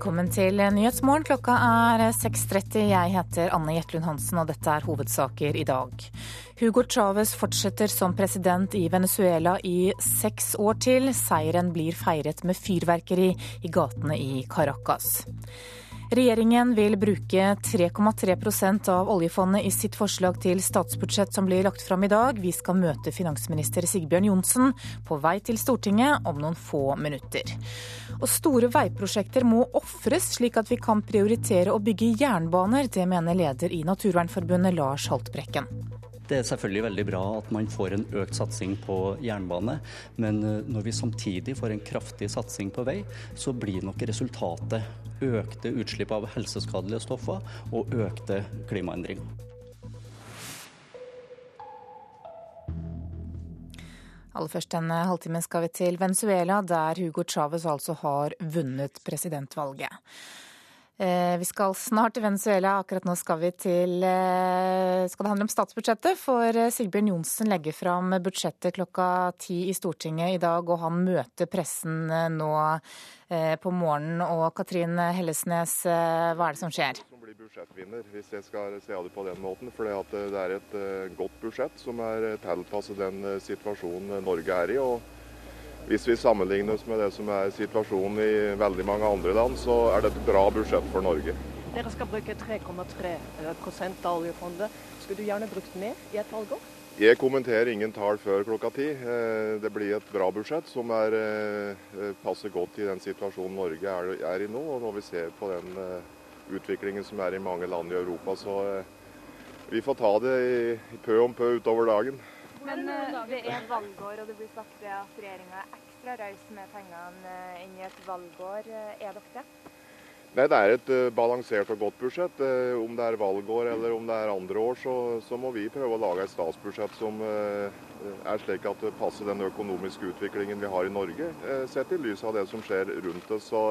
Velkommen til Nyhetsmorgen. Klokka er 6.30. Jeg heter Anne Jetlund Hansen, og dette er hovedsaker i dag. Hugo Chávez fortsetter som president i Venezuela i seks år til. Seieren blir feiret med fyrverkeri i gatene i Caracas. Regjeringen vil bruke 3,3% av oljefondet i sitt forslag til statsbudsjett som blir lagt fram i dag. Vi skal møte finansminister Sigbjørn Johnsen på vei til Stortinget om noen få minutter. Og store veiprosjekter må ofres, slik at vi kan prioritere å bygge jernbaner. Det mener leder i Naturvernforbundet Lars Haltbrekken. Det er selvfølgelig veldig bra at man får en økt satsing på jernbane, men eh, når vi samtidig får en kraftig satsing på vei, så blir nok resultatet økte utslipp av helseskadelige stoffer og økte klimaendringer. Aller først denne halvtimen skal vi til Venezuela, der Hugo Chávez altså har vunnet presidentvalget. Eh, vi skal snart til Venezuela. Akkurat nå skal til eh, skal det handle om statsbudsjettet. For eh, Sigbjørn Johnsen legger fram budsjettet klokka ti i Stortinget i dag, og han møter pressen nå på morgenen. Og Katrin Hellesnes, hva er det som skjer? Som blir budsjettvinner, hvis jeg skal se det på den måten. For det er et godt budsjett som er tilpasset den situasjonen Norge er i. og hvis vi sammenligner oss med det som er situasjonen i veldig mange andre land, så er det et bra budsjett for Norge. Dere skal bruke 3,3% av oljefondet. Skulle du gjerne brukt mer i et valgår? Jeg kommenterer ingen tall før klokka ti. Eh, det blir et bra budsjett som er, eh, passer godt i den situasjonen Norge er, i nå. Og når vi ser på den eh, utviklingen som er i mange land i Europa, så vi får ta det i pø om pø utover dagen. Men uh, det er valgår, og det blir sagt at regjeringa er ekstra raus med pengene enn inn i et valgår. Er dere det? Nei, Det er et balansert og godt budsjett. om det er valgår eller om det er andre år, så, så må vi prøve å lage et statsbudsjett som er slik at det passer den økonomiske utviklingen vi har i Norge, sett i lys av det som skjer rundt oss. Så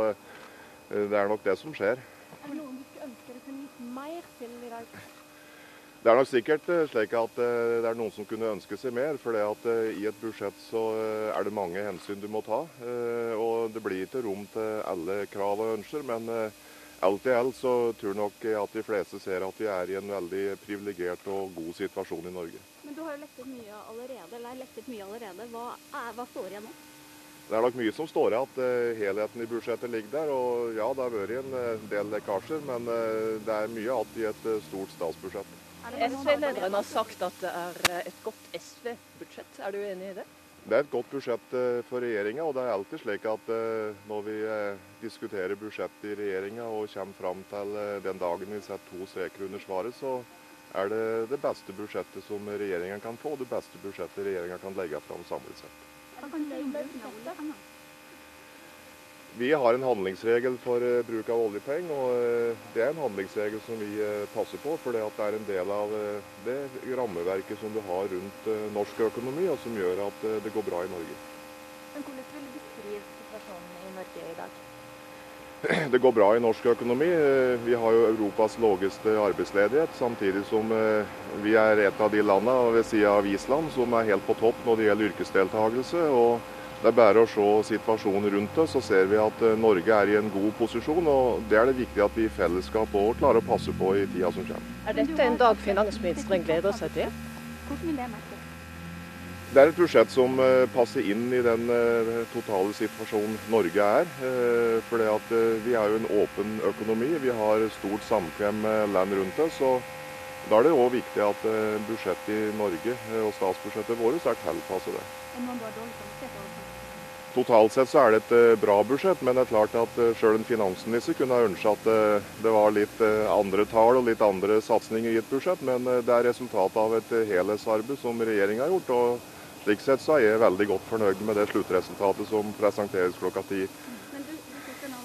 det er nok det som skjer. Er det noen du skulle ønske dere kunne gitt mer til i dag? Det er nok sikkert eh, slik at eh, det er noen som kunne ønske seg mer. For eh, i et budsjett så er det mange hensyn du må ta. Og det blir ikke rom til alle krav og ønsker. Men alt i alt så tror nok at de fleste ser at vi er i en veldig privilegert og god situasjon i Norge. Men du har jo lettet mye allerede. eller lettet mye allerede. Hva, er, hva står igjen nå? Det er nok mye som står igjen. At helheten i budsjettet ligger der. Og ja, det har vært en del lekkasjer, men det er mye igjen i et stort statsbudsjett. SV-lederen har sagt at det er eh, et godt SV-budsjett. Er du enig i det? Det er et godt budsjett eh, for regjeringa. Og det er alltid slik at eh, når vi diskuterer budsjettet i regjeringa og kommer fram til den dagen vi setter to streker under svaret, så er det det beste budsjettet som regjeringa kan få. Det beste budsjettet regjeringa kan legge fram samlet sett. Vi har en handlingsregel for uh, bruk av oljepenger, og uh, det er en handlingsregel som vi uh, passer på. For det er en del av det rammeverket som du har rundt norsk økonomi, og som gjør at det går bra i Norge. Men Hvordan vil du beskrive situasjonen i Norge i dag? Det går bra i norsk økonomi. Vi har jo Europas laveste arbeidsledighet, samtidig som vi er et av de landene ved siden av Island som er helt på topp når det gjelder yrkesdeltakelse. og det er bare å se situasjonen rundt oss, så ser vi at eh, Norge er i en god posisjon. og Det er det viktig at vi i fellesskap òg klarer å passe på i tida som kommer. Er dette en dag finansministeren gleder seg til? Hvordan vil det merke? Det er et budsjett som eh, passer inn i den eh, totale situasjonen Norge er. For vi er jo en åpen økonomi. Vi har stort samkvem med land rundt oss. og Da er det òg viktig at budsjettet i Norge og statsbudsjettet vårt er tilpasset det. Totalt sett så er det et eh, bra budsjett, men det er klart at eh, sjøl en finansminister kunne ha ønska at eh, det var litt andre tall og litt andre satsinger i et budsjett. Men det er resultatet av et helhetsarbeid som regjeringa har gjort. og Slik sett så er jeg veldig godt fornøyd med det sluttresultatet som presenteres klokka ti. Men du, du sitter nå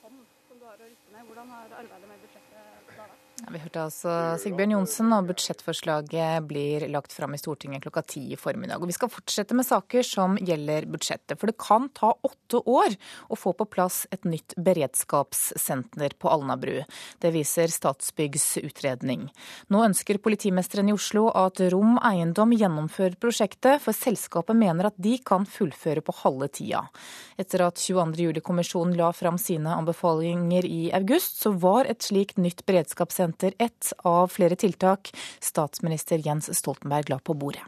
som du har å rutte med. Hvordan har arbeidet med budsjettet da vært? Vi hørte altså Sigbjørn Johnsen, og budsjettforslaget blir lagt fram i Stortinget klokka ti i formiddag. Og Vi skal fortsette med saker som gjelder budsjettet, for det kan ta åtte år å få på plass et nytt beredskapssenter på Alnabru. Det viser Statsbyggs utredning. Nå ønsker politimesteren i Oslo at Rom Eiendom gjennomfører prosjektet, for selskapet mener at de kan fullføre på halve tida. Etter at 22. juli-kommisjonen la fram sine anbefalinger i august, så var et slikt nytt beredskapssenter etter ett av flere tiltak statsminister Jens Stoltenberg la på bordet.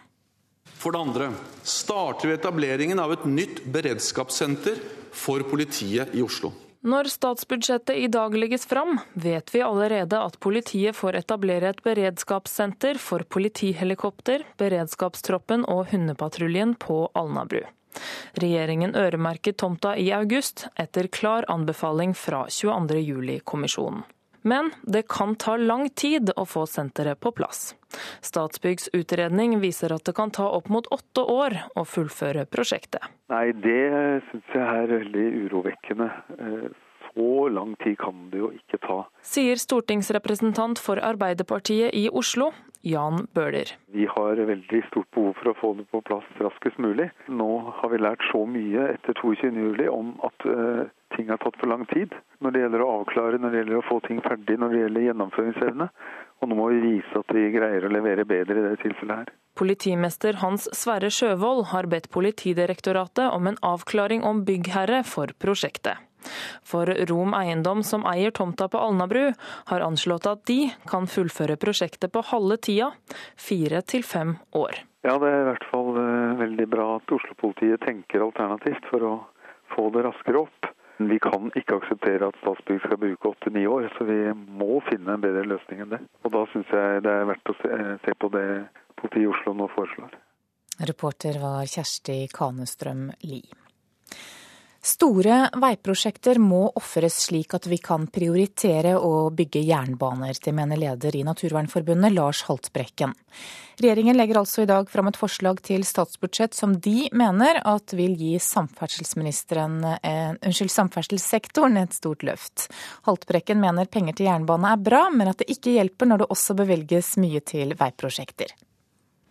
For det andre starter vi etableringen av et nytt beredskapssenter for politiet i Oslo. Når statsbudsjettet i dag legges fram, vet vi allerede at politiet får etablere et beredskapssenter for politihelikopter, beredskapstroppen og hundepatruljen på Alnabru. Regjeringen øremerket tomta i august, etter klar anbefaling fra 22.07-kommisjonen. Men det kan ta lang tid å få senteret på plass. Statsbyggs utredning viser at det kan ta opp mot åtte år å fullføre prosjektet. Nei, det syns jeg er veldig urovekkende. Eh, så lang tid kan det jo ikke ta. Sier stortingsrepresentant for Arbeiderpartiet i Oslo, Jan Bøhler. Vi har veldig stort behov for å få det på plass raskest mulig. Nå har vi lært så mye etter 22.07 om at uh, ting har tatt for lang tid. Når det gjelder å avklare, når det gjelder å få ting ferdig, når det gjelder gjennomføringsevne. Og nå må vi vise at vi greier å levere bedre i det tilfellet her. Politimester Hans Sverre Sjøvold har bedt Politidirektoratet om en avklaring om byggherre for prosjektet. For Rom Eiendom, som eier tomta på Alnabru, har anslått at de kan fullføre prosjektet på halve tida, fire til fem år. Ja, Det er i hvert fall eh, veldig bra at Oslo-politiet tenker alternativt for å få det raskere opp. Vi kan ikke akseptere at Statsbygg skal bruke åtte-ni år, så vi må finne en bedre løsning enn det. Og Da syns jeg det er verdt å se, se på det politiet i Oslo nå foreslår. Reporter var Kjersti Kanestrøm Lie. Store veiprosjekter må ofres slik at vi kan prioritere å bygge jernbaner. Det mener leder i Naturvernforbundet, Lars Haltbrekken. Regjeringen legger altså i dag fram et forslag til statsbudsjett som de mener at vil gi eh, unnskyld, samferdselssektoren et stort løft. Haltbrekken mener penger til jernbane er bra, men at det ikke hjelper når det også bevelges mye til veiprosjekter.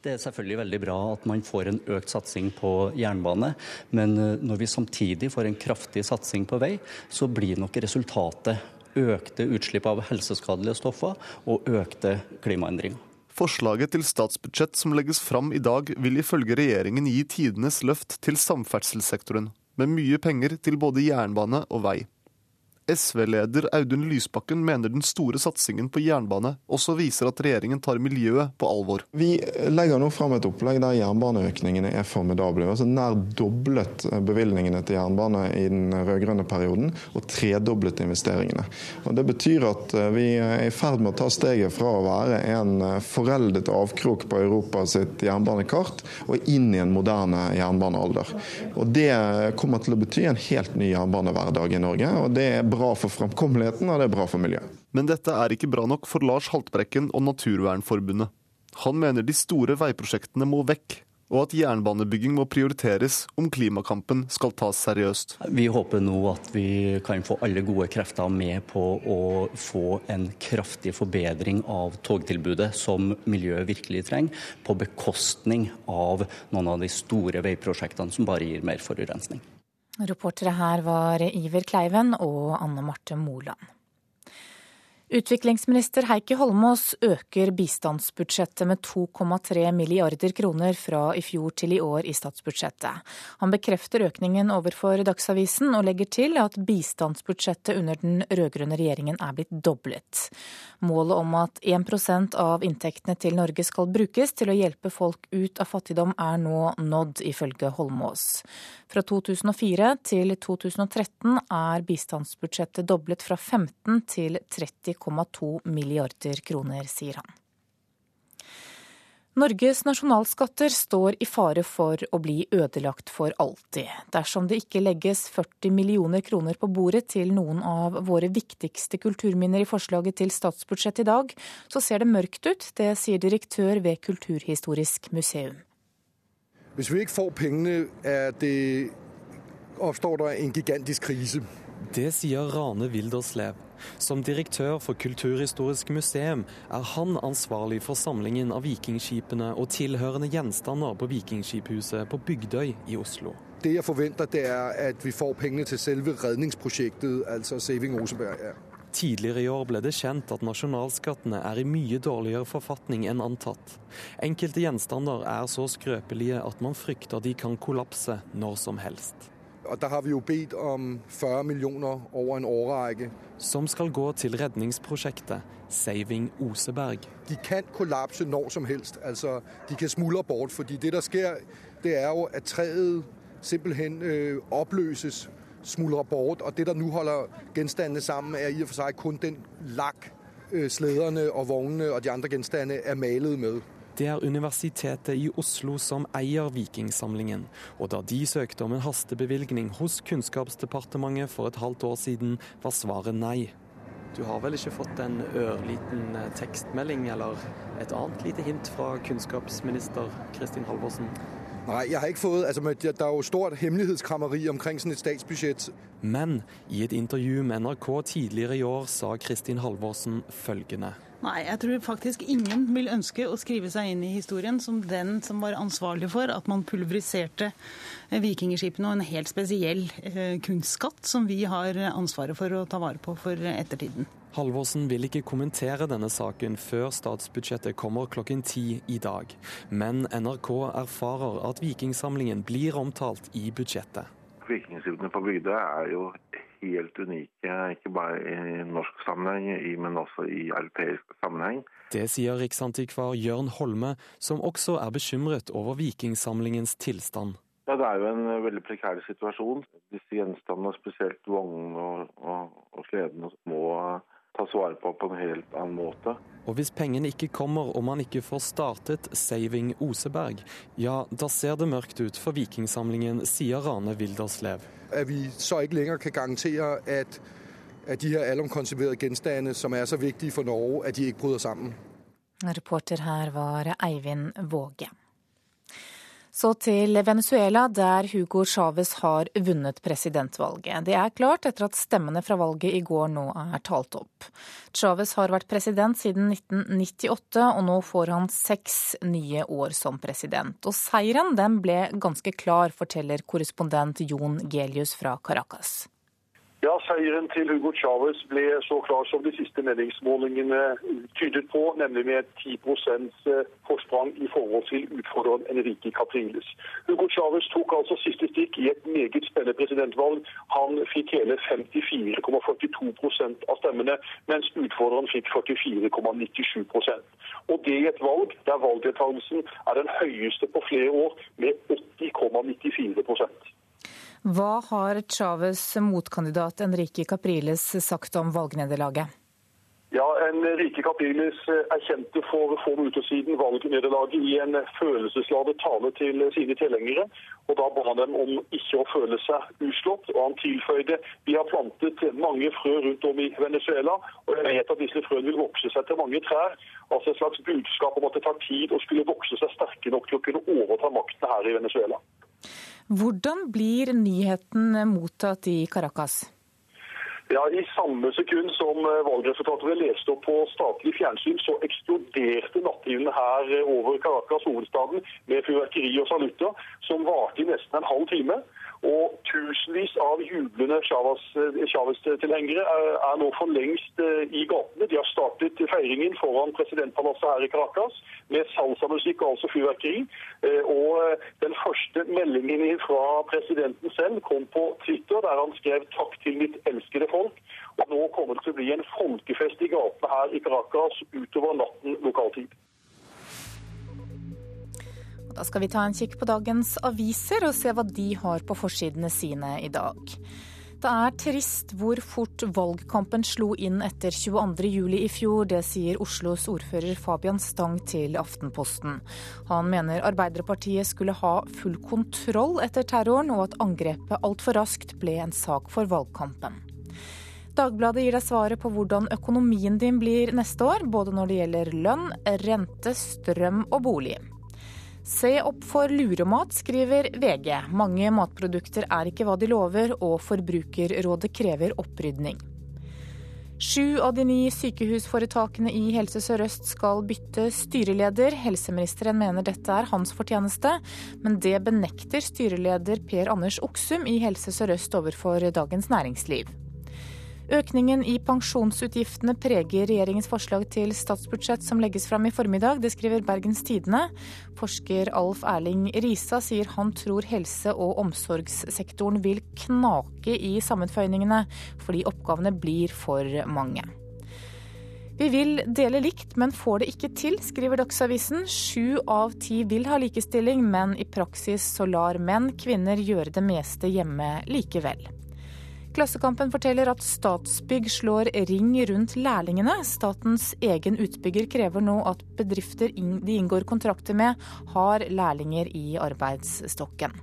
Det er selvfølgelig veldig bra at man får en økt satsing på jernbane, men eh, når vi samtidig får en kraftig satsing på vei, så blir nok resultatet økte utslipp av helseskadelige stoffer og økte klimaendringer. Forslaget til statsbudsjett som legges fram i dag, vil ifølge regjeringen gi tidenes løft til samferdselssektoren, med mye penger til både jernbane og vei. SV-leder Audun Lysbakken mener den store satsingen på jernbane også viser at regjeringen tar miljøet på alvor. Vi legger nå fram et opplegg der jernbaneøkningene er formidable. Altså nær doblet bevilgningene til jernbane i den rød-grønne perioden, og tredoblet investeringene. Og Det betyr at eh, vi er i ferd med å ta steget fra å være en eh, foreldet avkrok på Europa sitt jernbanekart, og inn i en moderne jernbanealder. Og Det kommer til å bety en helt ny jernbanehverdag i Norge. og det er bra for framkommeligheten, og det er bra for miljøet. Men dette er ikke bra nok for Lars Haltbrekken og Naturvernforbundet. Han mener de store veiprosjektene må vekk, og at jernbanebygging må prioriteres om klimakampen skal tas seriøst. Vi håper nå at vi kan få alle gode krefter med på å få en kraftig forbedring av togtilbudet, som miljøet virkelig trenger, på bekostning av noen av de store veiprosjektene som bare gir mer forurensning. Reportere her var Iver Kleiven og Anne Marte Moland. Utviklingsminister Heikki Holmås øker bistandsbudsjettet med 2,3 milliarder kroner fra i fjor til i år i statsbudsjettet. Han bekrefter økningen overfor Dagsavisen og legger til at bistandsbudsjettet under den rød-grønne regjeringen er blitt doblet. Målet om at 1% av inntektene til Norge skal brukes til å hjelpe folk ut av fattigdom er nå nådd, ifølge Holmås. Fra 2004 til 2013 er bistandsbudsjettet doblet fra 15 til 30 1,2 milliarder kroner, sier han. Norges nasjonalskatter står i fare for å bli ødelagt for alltid. Dersom det ikke legges 40 millioner kroner på bordet til noen av våre viktigste kulturminner i forslaget til statsbudsjett i dag, så ser det mørkt ut. Det sier direktør ved Kulturhistorisk museum. Hvis vi ikke får pengene, er det, oppstår det en gigantisk krise. Det sier Rane Wilderslev. Som direktør for Kulturhistorisk museum er han ansvarlig for samlingen av vikingskipene og tilhørende gjenstander på Vikingskiphuset på Bygdøy i Oslo. Det jeg forventer, det er at vi får pengene til selve redningsprosjektet, altså Saving Oseberg. Ja. Tidligere i år ble det kjent at nasjonalskattene er i mye dårligere forfatning enn antatt. Enkelte gjenstander er så skrøpelige at man frykter de kan kollapse når som helst. Og Der har vi jo bedt om 40 millioner over en årrække. Som skal gå til redningsprosjektet Saving Oseberg. De kan kollapse når som helst. Altså, de kan smuldre bort. fordi det der skjer, det er jo at treet simpelthen øh, oppløses, smuldrer bort. Og det der nå holder gjenstandene sammen, er i og for seg kun den lakk øh, slederne og vognene og de andre gjenstandene er malet med. Det er Universitetet i Oslo som eier Vikingsamlingen, og da de søkte om en hastebevilgning hos Kunnskapsdepartementet for et halvt år siden, var svaret nei. Du har vel ikke fått en ørliten eh, tekstmelding eller et annet lite hint fra kunnskapsminister Kristin Halvorsen? Nei, jeg har ikke fått altså, Det er jo stort hemmelighetskrammeri omkring sånn et statsbudsjett. Men i et intervju med NRK tidligere i år sa Kristin Halvorsen følgende. Nei, jeg tror faktisk ingen vil ønske å skrive seg inn i historien som den som var ansvarlig for at man pulveriserte eh, vikingskipene og en helt spesiell eh, kunstskatt som vi har ansvaret for å ta vare på for ettertiden. Halvorsen vil ikke kommentere denne saken før statsbudsjettet kommer klokken ti i dag. Men NRK erfarer at Vikingsamlingen blir omtalt i budsjettet. Vikingskipene på Bygdøy er jo helt unike, ikke bare i norsk sammenheng, men også i europeisk sammenheng. Det sier riksantikvar Jørn Holme, som også er bekymret over vikingsamlingens tilstand. Ja, Det er jo en veldig prekær situasjon. Disse gjenstandene, spesielt vognene og, og, og sledene, må tas vare på på en helt annen måte. Og hvis pengene ikke kommer og man ikke får startet Saving Oseberg, ja, da ser det mørkt ut for Vikingsamlingen, sier Rane Wilderslev at vi så ikke lenger kan garantere at, at de her alomkonserverte genstande, som er så viktige for Norge, at de ikke bryter sammen. Reporter her var Eivind Våge. Så til Venezuela, der Hugo Chávez har vunnet presidentvalget. Det er klart etter at stemmene fra valget i går nå er talt opp. Chávez har vært president siden 1998, og nå får han seks nye år som president. Og seieren den ble ganske klar, forteller korrespondent Jon Gelius fra Caracas. Ja, Seieren til Hugo Chávez ble så klar som de siste meningsmålingene tydet på, nemlig med 10 eh, forsprang i forhold til utfordreren Enrique Capriles. Hugo Chávez tok altså siste stikk i et meget spennende presidentvalg. Han fikk hele 54,42% av stemmene, mens utfordreren fikk 44,97% Og det i et valg der valgdeltakelsen er den høyeste på flere år, med 80,94 hva har Chávez motkandidat Enrique Capriles sagt om valgnederlaget? Ja, Enrique Capriles erkjente for få minutter siden valgnederlaget i en følelsesladet tale til sine tilhengere. og Da ba han dem om ikke å føle seg uslått. og Han tilføyde vi har plantet mange frø rundt om i Venezuela, og jeg vet at disse frøene vil vokse seg til mange trær. Altså et slags budskap om at det tar tid å skulle vokse seg sterke nok til å kunne overta makten her i Venezuela. Hvordan blir nyheten mottatt i Caracas? Ja, I samme sekund som eh, valgresultatet ble lest opp på statlig fjernsyn, så eksploderte natthimmelen her eh, over Caracas, hovedstaden, med fyrverkeri og salutter, som varte i nesten en halv time. Og tusenvis av jublende Chávez-tilhengere er nå for lengst eh, i gatene. De har startet feiringen foran presidentpalasset her i Caracas med salsamusikk og altså fyrverkeri. Eh, og eh, den første meldingen fra presidenten selv kom på Twitter, der han skrev 'takk til mitt elskede folk'. Og nå kommer det til å bli en folkefest i gatene her i Caracas utover natten lokaltid. Da skal vi ta en kikk på dagens aviser og se hva de har på forsidene sine i dag. Det er trist hvor fort valgkampen slo inn etter 22.07 i fjor. Det sier Oslos ordfører Fabian Stang til Aftenposten. Han mener Arbeiderpartiet skulle ha full kontroll etter terroren, og at angrepet altfor raskt ble en sak for valgkampen. Dagbladet gir deg svaret på hvordan økonomien din blir neste år, både når det gjelder lønn, rente, strøm og bolig. Se opp for luremat, skriver VG. Mange matprodukter er ikke hva de lover, og Forbrukerrådet krever opprydning. Sju av de ni sykehusforetakene i Helse Sør-Øst skal bytte styreleder. Helseministeren mener dette er hans fortjeneste, men det benekter styreleder Per Anders Oksum i Helse Sør-Øst overfor Dagens Næringsliv. Økningen i pensjonsutgiftene preger regjeringens forslag til statsbudsjett som legges fram i formiddag. Det skriver Bergens Tidende. Forsker Alf Erling Risa sier han tror helse- og omsorgssektoren vil knake i sammenføyningene, fordi oppgavene blir for mange. Vi vil dele likt, men får det ikke til, skriver Dagsavisen. Sju av ti vil ha likestilling, men i praksis så lar menn kvinner gjøre det meste hjemme likevel. Klassekampen forteller at Statsbygg slår ring rundt lærlingene. Statens egen utbygger krever nå at bedrifter de inngår kontrakter med, har lærlinger i arbeidsstokken.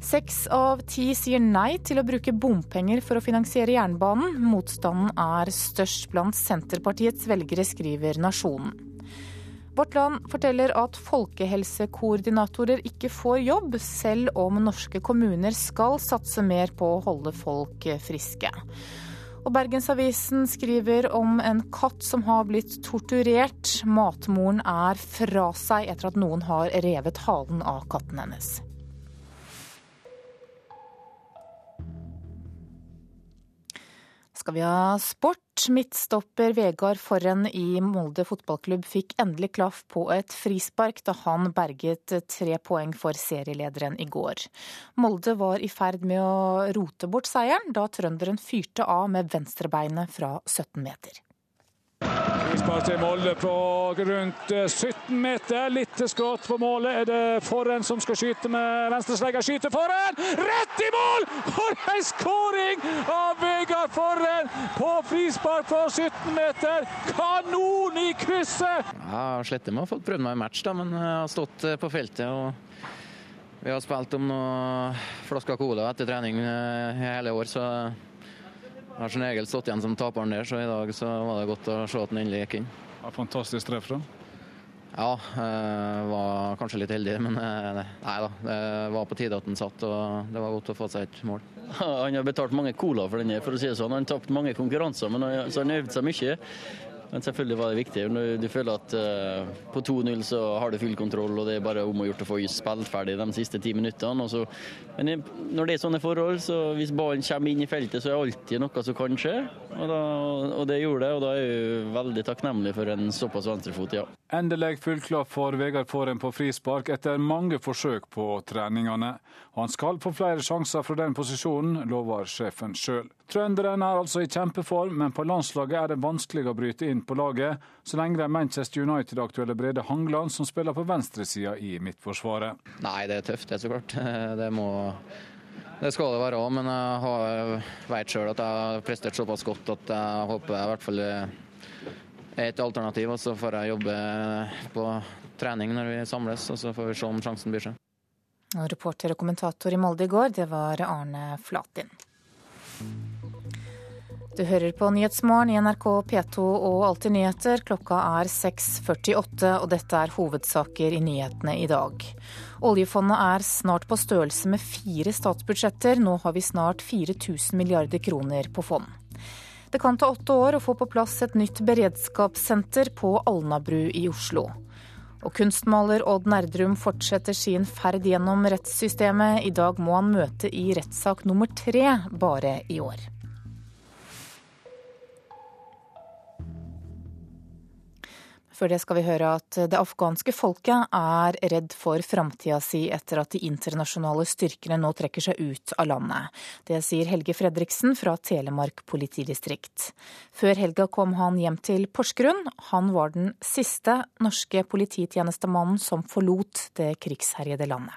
Seks av ti sier nei til å bruke bompenger for å finansiere jernbanen. Motstanden er størst blant Senterpartiets velgere, skriver Nasjonen. Vårt Land forteller at folkehelsekoordinatorer ikke får jobb, selv om norske kommuner skal satse mer på å holde folk friske. Og Bergensavisen skriver om en katt som har blitt torturert. Matmoren er fra seg etter at noen har revet halen av katten hennes. Skal vi ha sport. Midtstopper Vegard Forren i Molde fotballklubb fikk endelig klaff på et frispark da han berget tre poeng for serielederen i går. Molde var i ferd med å rote bort seieren da trønderen fyrte av med venstrebeinet fra 17 meter. Frispark til Molde på rundt 17 eh, meter. Litt skrått på målet. Er det Forren som skal skyte med venstreslegga? Skyter Forren! Rett i mål! For en skåring av Vegard Forren på frispark på 17 meter! Kanon i krysset! Ja, med å få prøvd meg i match, da, men jeg har stått eh, på feltet. og Vi har spilt om noen flasker cola etter trening eh, i hele år, så har som regel stått igjen som taperen der, så i dag så var det godt å se at den endelig gikk inn. Ja, fantastisk treff, da. Ja, øh, var kanskje litt heldig, men eh, nei da. Det var på tide at den satt, og det var godt å få seg et mål. Han har betalt mange cola for denne, for å si det sånn. Han har tapt mange konkurranser, men så han har øvd seg mye. Men selvfølgelig var det viktig. Når du føler at uh, på 2-0 så har du full kontroll, og det er bare om å gjøre å få spilt ferdig de siste ti minuttene. Men når det er sånne forhold, så hvis ballen kommer inn i feltet, så er det alltid noe som kan skje. Og, da, og det gjorde det, og da er jeg veldig takknemlig for en såpass venstrefot, ja. Endelig full for Vegard Forhen på frispark etter mange forsøk på treningene. Han skal få flere sjanser fra den posisjonen, lover sjefen sjøl. Trønderen er altså i kjempeform, men på landslaget er det vanskelig å bryte inn på laget, så lenge det er Manchester United-aktuelle Brede Hangland som spiller på venstresida i midtforsvaret. Nei, det er tøft, det er så klart. Det, må, det skal det være òg, men jeg vet sjøl at jeg har prestert såpass godt at jeg håper jeg i hvert fall er et alternativ. Og så får jeg jobbe på trening når vi samles, og så får vi se om sjansen byr seg. Og reporter og kommentator i Molde i går, det var Arne Flatin. Du hører på Nyhetsmorgen i NRK P2 og Alltid nyheter. Klokka er 6.48, og dette er hovedsaker i nyhetene i dag. Oljefondet er snart på størrelse med fire statsbudsjetter. Nå har vi snart 4000 milliarder kroner på fond. Det kan ta åtte år å få på plass et nytt beredskapssenter på Alnabru i Oslo. Og kunstmaler Odd Nerdrum fortsetter sin ferd gjennom rettssystemet. I dag må han møte i rettssak nummer tre bare i år. Før det skal vi høre at det afghanske folket er redd for framtida si etter at de internasjonale styrkene nå trekker seg ut av landet. Det sier Helge Fredriksen fra Telemark politidistrikt. Før helga kom han hjem til Porsgrunn. Han var den siste norske polititjenestemannen som forlot det krigsherjede landet.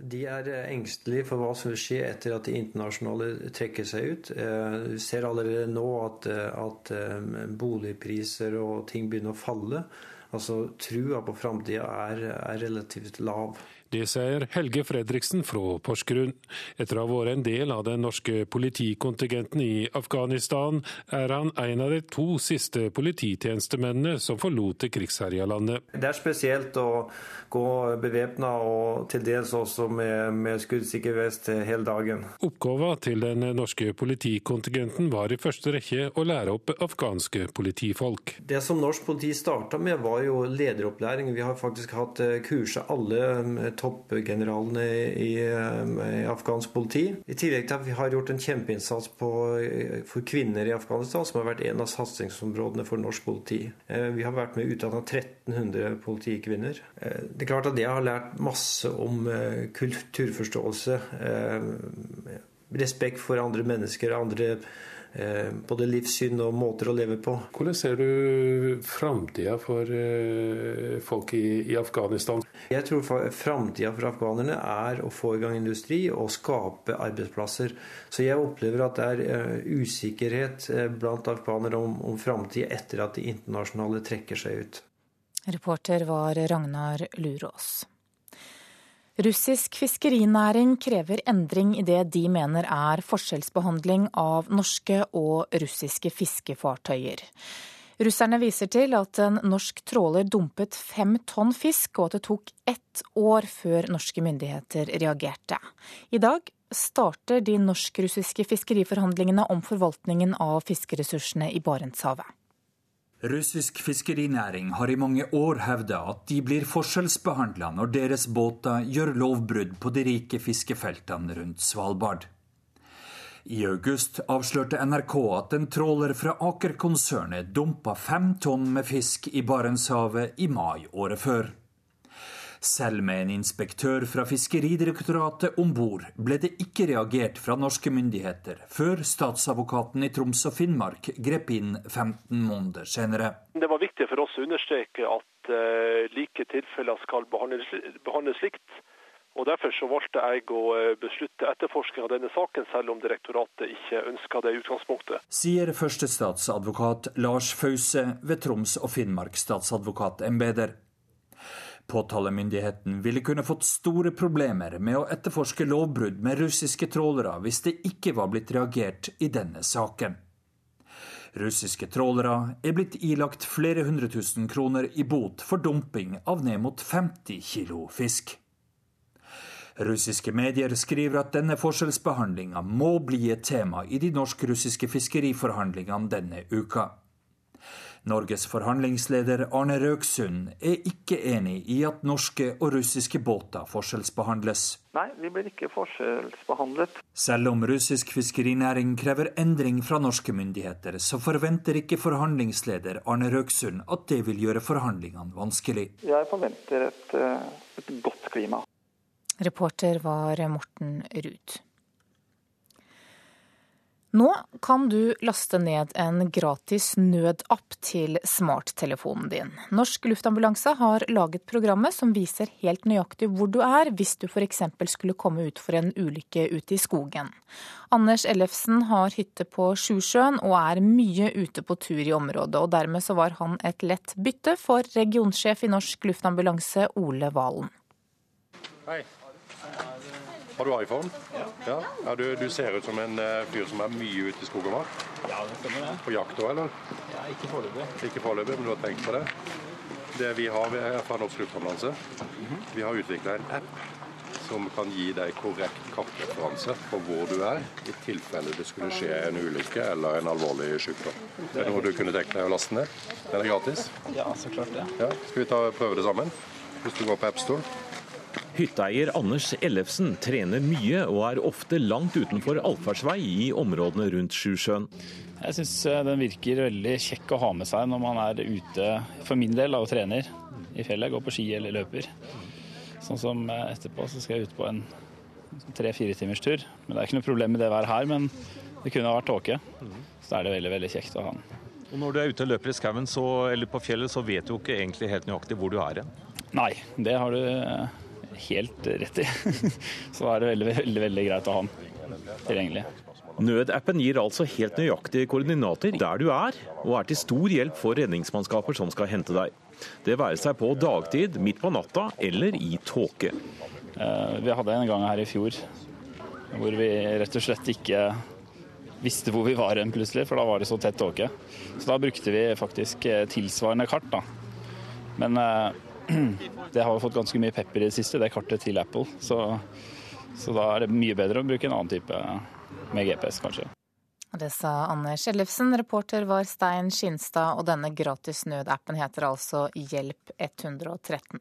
De er engstelige for hva som vil skje etter at de internasjonale trekker seg ut. Eh, vi ser allerede nå at, eh, at, eh, boligpriser og ting begynner å falle. Altså trua på framtida er, er relativt lav. Det sier Helge Fredriksen fra Porsgrunn. Etter å ha vært en del av den norske politikontingenten i Afghanistan, er han en av de to siste polititjenestemennene som forlot det krigsherja landet. Det er spesielt å gå bevæpna og til dels også med, med skuddsikker vest hele dagen. Oppgaven til den norske politikontingenten var i første rekke å lære opp afghanske politifolk. Det som norsk politi starta med, var jo lederopplæring. Vi har faktisk hatt eh, kurset alle eh, toppgeneralene i, i, afghansk politi. I tillegg til at vi har gjort en kjempeinnsats på, for kvinner i Afghanistan, som har vært en av satsingsområdene for norsk politi. Eh, vi har vært med utdanna 1300 politikvinner. Eh, det er klart at det har lært masse om eh, kulturforståelse, respekt for andre mennesker, andre både livssyn og måter å leve på. Hvordan ser du framtida for eh, folk i, Afghanistan? Jeg tror framtida for afghanerne er å få i gang industri og skape arbeidsplasser. Så jeg opplever at det er eh, usikkerhet blant afghanere om, om framtida etter at de internasjonale trekker seg ut. Reporter var Ragnar Lurås. Russisk fiskerinæring krever endring i det de mener er forskjellsbehandling av norske og russiske fiskefartøyer. Russerne viser til at en norsk tråler dumpet fem tonn fisk, og at det tok ett år før norske myndigheter reagerte. I dag starter de norsk-russiske fiskeriforhandlingene om forvaltningen av fiskeressursene i Barentshavet. Russisk fiskerinæring har i mange år hevda at de blir forskjellsbehandla når deres båter gjør lovbrudd på de rike fiskefeltene rundt Svalbard. I august avslørte NRK at en tråler fra Aker-konsernet dumpa fem tonn med fisk i Barentshavet i mai året før. Selv med en inspektør fra Fiskeridirektoratet om bord ble det ikke reagert fra norske myndigheter før statsadvokaten i Troms og Finnmark grep inn 15 måneder senere. Det var viktig for oss å understreke at uh, like tilfeller skal behandles, behandles likt. Og Derfor så valgte jeg å eh, beslutte etterforskning av denne saken, selv om direktoratet ikke ønska det i utgangspunktet. Sier førstestatsadvokat Lars Fause ved Troms og Finnmark statsadvokatembeter. Påtalemyndigheten ville kunne fått store problemer med å etterforske lovbrudd med russiske trålere hvis det ikke var blitt reagert i denne saken. Russiske trålere er blitt ilagt flere hundre tusen kroner i bot for dumping av ned mot 50 kilo fisk. Russiske medier skriver at denne forskjellsbehandlinga må bli et tema i de norsk-russiske fiskeriforhandlingene denne uka. Norges forhandlingsleder Arne Røksund er ikke enig i at norske og russiske båter forskjellsbehandles. Nei, vi blir ikke forskjellsbehandlet. Selv om russisk fiskerinæring krever endring fra norske myndigheter, så forventer ikke forhandlingsleder Arne Røksund at det vil gjøre forhandlingene vanskelig. Jeg forventer et, eh, et godt klima. Reporter var Morten Ruud. Nå kan du laste ned en gratis nødapp til smarttelefonen din. Norsk Luftambulanse har laget programmet som viser helt nøyaktig hvor du er hvis du f.eks. skulle komme ut for en ulykke ute i skogen. Anders Ellefsen har hytte på Sjusjøen og er mye ute på tur i området, og dermed så var han et lett bytte for regionsjef i Norsk Luftambulanse Ole Valen. Hei. Har du iPhone? Ja. ja. ja du, du, ser ut som en uh, fyr som er mye ute i skog og mark? Ja, det stemmer det. På jakt òg, eller? Ja, Ikke foreløpig. Ikke foreløpig, men du har tenkt på det? Det vi har vi er fra Norsk Luftambulanse. Mm -hmm. Vi har utvikla en app som kan gi deg korrekt kartreferanse på hvor du er, i tilfelle det skulle skje en ulykke eller en alvorlig sykdom. Det er noe du kunne tenkt deg å laste ned? Den er gratis? Ja, så klart det. Ja. Skal vi ta prøve det sammen? Hvis du går på AppStore. Hytteeier Anders Ellefsen trener mye og er ofte langt utenfor allfartsvei i områdene rundt Sjusjøen. Jeg syns eh, den virker veldig kjekk å ha med seg når man er ute, for min del, og trener i fjellet. Går på ski eller løper. Sånn som eh, etterpå så skal jeg ut på en tre-fire timers tur. Men Det er ikke noe problem med det været her, men det kunne ha vært tåke. Så da er det veldig, veldig kjekt å ha den. Og Når du er ute og løper i skauen eller på fjellet, så vet du ikke egentlig helt nøyaktig hvor du er hen? Nei, det har du eh, helt rett i. Så er det veldig, veldig, veldig greit å ha den tilgjengelig. Nødappen gir altså helt nøyaktige koordinater der du er, og er til stor hjelp for redningsmannskaper som skal hente deg. Det være seg på dagtid, midt på natta eller i tåke. Eh, vi hadde en gang her i fjor hvor vi rett og slett ikke visste hvor vi var hen plutselig, for da var det så tett tåke. Så da brukte vi faktisk eh, tilsvarende kart, da. Men eh, det har fått ganske mye pepper i det siste, det kartet til Apple. Så, så da er det mye bedre å bruke en annen type med GPS, kanskje. Det sa Anders Ellefsen. Reporter var Stein Skinstad, og denne gratis nødappen heter altså Hjelp 113.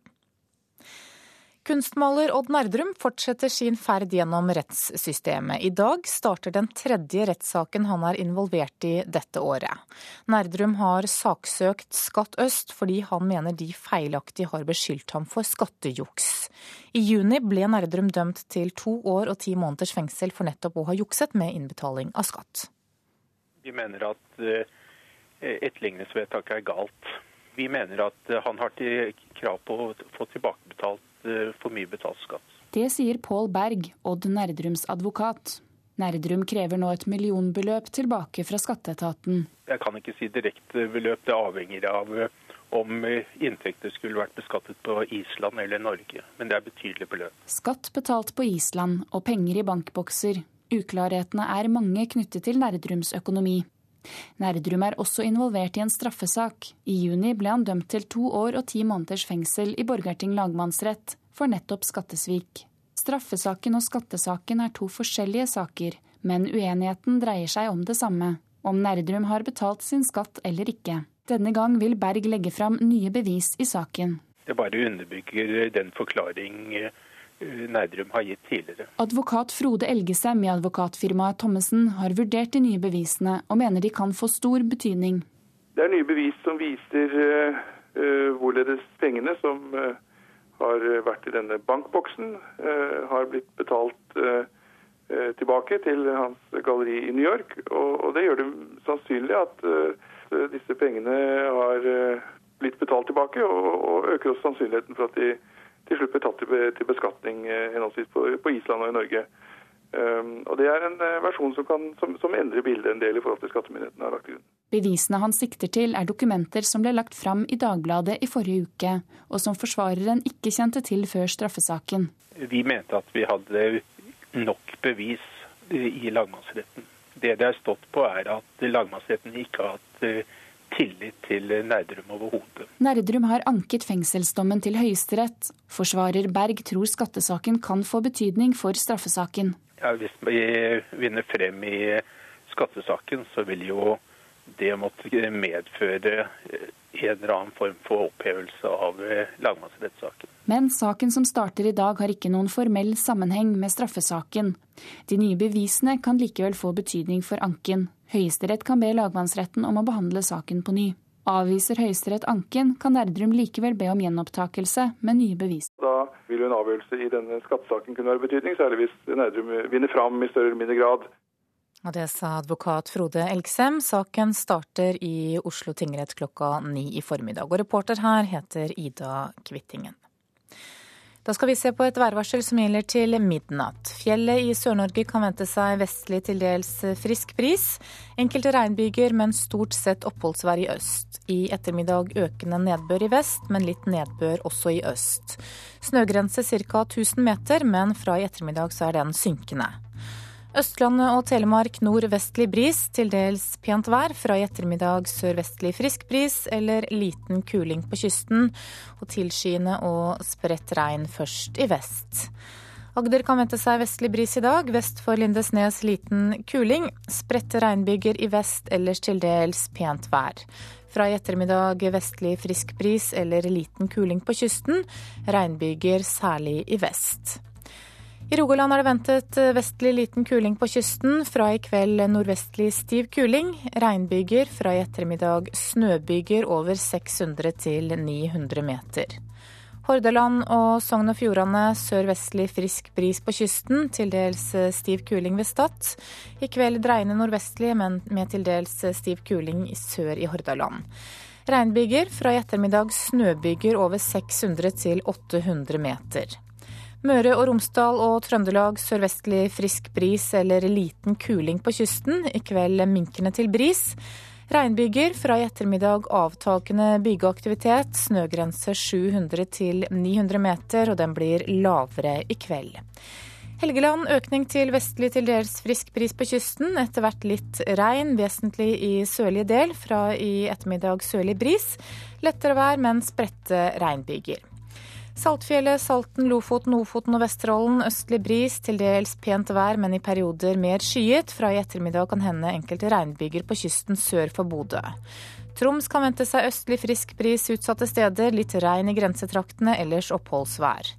Kunstmaler Odd Nerdrum fortsetter sin ferd gjennom rettssystemet. I dag starter den tredje rettssaken han er involvert i dette året. Nerdrum har saksøkt Skatt øst fordi han mener de feilaktig har beskyldt ham for skattejuks. I juni ble Nerdrum dømt til to år og ti måneders fengsel for nettopp å ha jukset med innbetaling av skatt. Vi mener at eh, etterligningsvedtaket er galt. Vi mener at eh, han har krav på å få tilbakebetalt for mye betalt skatt. Det sier Pål Berg, Odd Nerdrums advokat. Nerdrum krever nå et millionbeløp tilbake fra skatteetaten. Jeg kan ikke si direkte beløp, det avhenger av om inntekter skulle vært beskattet på Island eller Norge. Men det er betydelig beløp. Skatt betalt på Island og penger i bankbokser Uklarhetene er mange knyttet til Nerdrums økonomi. Nerdrum er også involvert i en straffesak. I juni ble han dømt til to år og ti måneders fengsel i Borgarting lagmannsrett for nettopp skattesvik. Straffesaken og skattesaken er to forskjellige saker, men uenigheten dreier seg om det samme. Om Nerdrum har betalt sin skatt eller ikke. Denne gang vil Berg legge fram nye bevis i saken. Det bare underbygger den forklaring Nerdrum har gitt tidligere. Advokat Frode Elgesem i advokatfirmaet Thommessen har vurdert de nye bevisene, og mener de kan få stor betydning. Det er nye bevis som viser uh, uh, hvorledes pengene som uh, har vært i denne bankboksen, har blitt betalt tilbake til hans galleri i New York. Og, og det gjør det sannsynlig at disse pengene har blitt betalt tilbake, og, og øker også sannsynligheten for at de til slutt ble tatt til beskatning eh, henholdsvis på, Island og i Norge. Um, og Det er en eh, versjon som, kan, som, som endrer bildet en del i forhold til skattemyndighetene har lagt til grunn. Bevisene han sikter til er dokumenter som ble lagt fram i Dagbladet i forrige uke, og som forsvareren ikke kjente til før straffesaken. Vi mente at vi hadde nok bevis i lagmannsretten. Det det er stått på er at lagmannsretten ikke har hatt eh, tillit til Nerdrum overhodet. Nerdrum har anket fengselsdommen til Høyesterett. Forsvarer Berg tror skattesaken kan få betydning for straffesaken. Ja, hvis vi vinner frem i skattesaken, så vil jo det måtte medføre en eller annen form for opphevelse av lagmannsrettssaken. Men saken som starter i dag har ikke noen formell sammenheng med straffesaken. De nye bevisene kan likevel få betydning for anken. Høyesterett kan be lagmannsretten om å behandle saken på ny. Avviser Høyesterett anken, kan Nerdrum likevel be om gjenopptakelse med nye bevis. Da vil en avgjørelse i denne skattesaken kunne være betydning, særlig hvis Nerdrum vinner fram i større eller mindre grad. Og det sa advokat Frode Elgsem. Saken starter i Oslo tingrett klokka ni i formiddag. Og reporter her heter Ida Kvittingen. Da skal vi se på et værvarsel som gjelder til midnatt. Fjellet i Sør-Norge kan vente seg vestlig til dels frisk bris. Enkelte regnbyger, men stort sett oppholdsvær i øst. I ettermiddag økende nedbør i vest, men litt nedbør også i øst. Snøgrense ca. 1000 meter, men fra i ettermiddag så er den synkende. Østlandet og Telemark nordvestlig bris, til dels pent vær. Fra i ettermiddag sørvestlig frisk bris eller liten kuling på kysten. Og tilskyende og spredt regn først i vest. Agder kan vente seg vestlig bris i dag. Vest for Lindesnes liten kuling. Spredte regnbyger i vest, ellers til dels pent vær. Fra i ettermiddag vestlig frisk bris eller liten kuling på kysten. Regnbyger særlig i vest. I Rogaland er det ventet vestlig liten kuling på kysten. Fra i kveld nordvestlig stiv kuling. Regnbyger. Fra i ettermiddag snøbyger over 600 til 900 meter. Hordaland og Sogn og Fjordane sørvestlig frisk bris på kysten. Til dels stiv kuling ved Stad. I kveld dreiende nordvestlig, men med til dels stiv kuling sør i Hordaland. Regnbyger. Fra i ettermiddag snøbyger over 600 til 800 meter. Møre og Romsdal og Trøndelag sørvestlig frisk bris eller liten kuling på kysten. I kveld minkende til bris. Regnbyger, fra i ettermiddag avtakende bygeaktivitet. Snøgrense 700 til 900 meter, og den blir lavere i kveld. Helgeland økning til vestlig til dels frisk bris på kysten. Etter hvert litt regn, vesentlig i sørlig del. Fra i ettermiddag sørlig bris. Lettere vær, men spredte regnbyger. Saltfjellet, Salten, Lofoten, Ofoten og Vesterålen østlig bris, til dels pent vær, men i perioder mer skyet. Fra i ettermiddag kan hende enkelte regnbyger på kysten sør for Bodø. Troms kan vente seg østlig frisk bris utsatte steder, litt regn i grensetraktene, ellers oppholdsvær.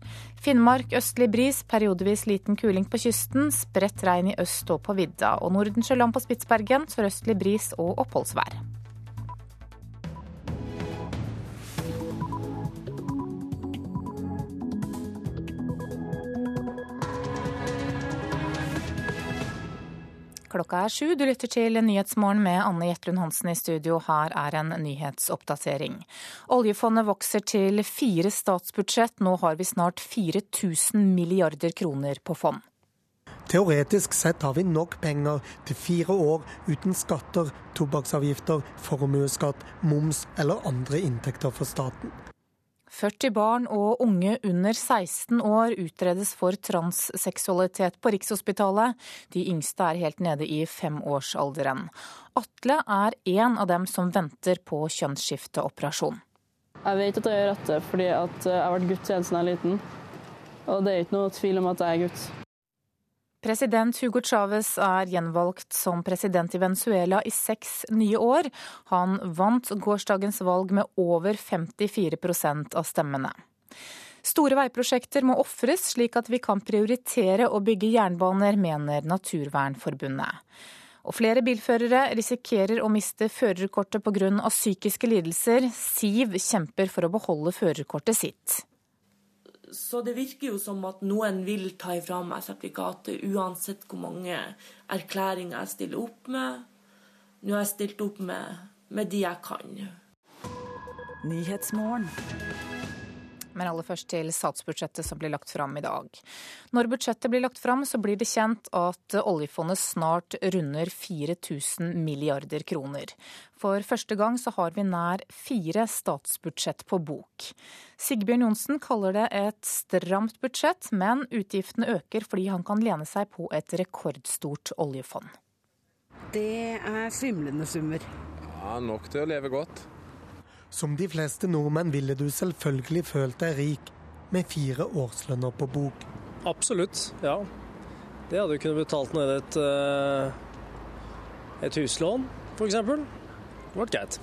Finnmark østlig bris, periodevis liten kuling på kysten, spredt regn i øst og på vidda. Og Nordensjøland på Spitsbergen sørøstlig bris og oppholdsvær. Klokka er sju. Du lytter til Nyhetsmorgen med Anne Jetlund Hansen i studio. Her er en nyhetsoppdatering. Oljefondet vokser til fire statsbudsjett. Nå har vi snart 4000 milliarder kroner på fond. Teoretisk sett har vi nok penger til fire år uten skatter, tobakksavgifter, formuesskatt, moms eller andre inntekter for staten. 40 barn og unge under 16 år utredes for transseksualitet på Rikshospitalet. De yngste er helt nede i femårsalderen. Atle er en av dem som venter på kjønnsskifteoperasjon. Jeg vet at jeg gjør dette fordi jeg har vært gutt siden jeg er liten. Og det er ikke noe tvil om at jeg er gutt. President Hugo Chávez er gjenvalgt som president i Venezuela i seks nye år. Han vant gårsdagens valg med over 54% av stemmene. Store veiprosjekter må ofres slik at vi kan prioritere å bygge jernbaner, mener Naturvernforbundet. Og flere bilførere risikerer å miste førerkortet pga. psykiske lidelser. Siv kjemper for å beholde førerkortet sitt. Så det virker jo som at noen vil ta ifra meg sertifikatet uansett hvor mange erklæringer jeg stiller opp med. Nå har jeg stilt opp med, med de jeg kan. Men aller først til statsbudsjettet som blir lagt fram i dag. Når budsjettet blir lagt fram, så blir det kjent at oljefondet snart runder 4000 milliarder kroner. For første gang så har vi nær fire statsbudsjett på bok. Sigbjørn Johnsen kaller det et stramt budsjett, men utgiftene øker fordi han kan lene seg på et rekordstort oljefond. Det er svimlende summer. Ja, Nok til å leve godt. Som de fleste nordmenn ville du selvfølgelig følt deg rik med fire årslønner på bok. Absolutt, ja. Det hadde du kunnet betalt ned et, eh, et huslån, f.eks. Det ble greit.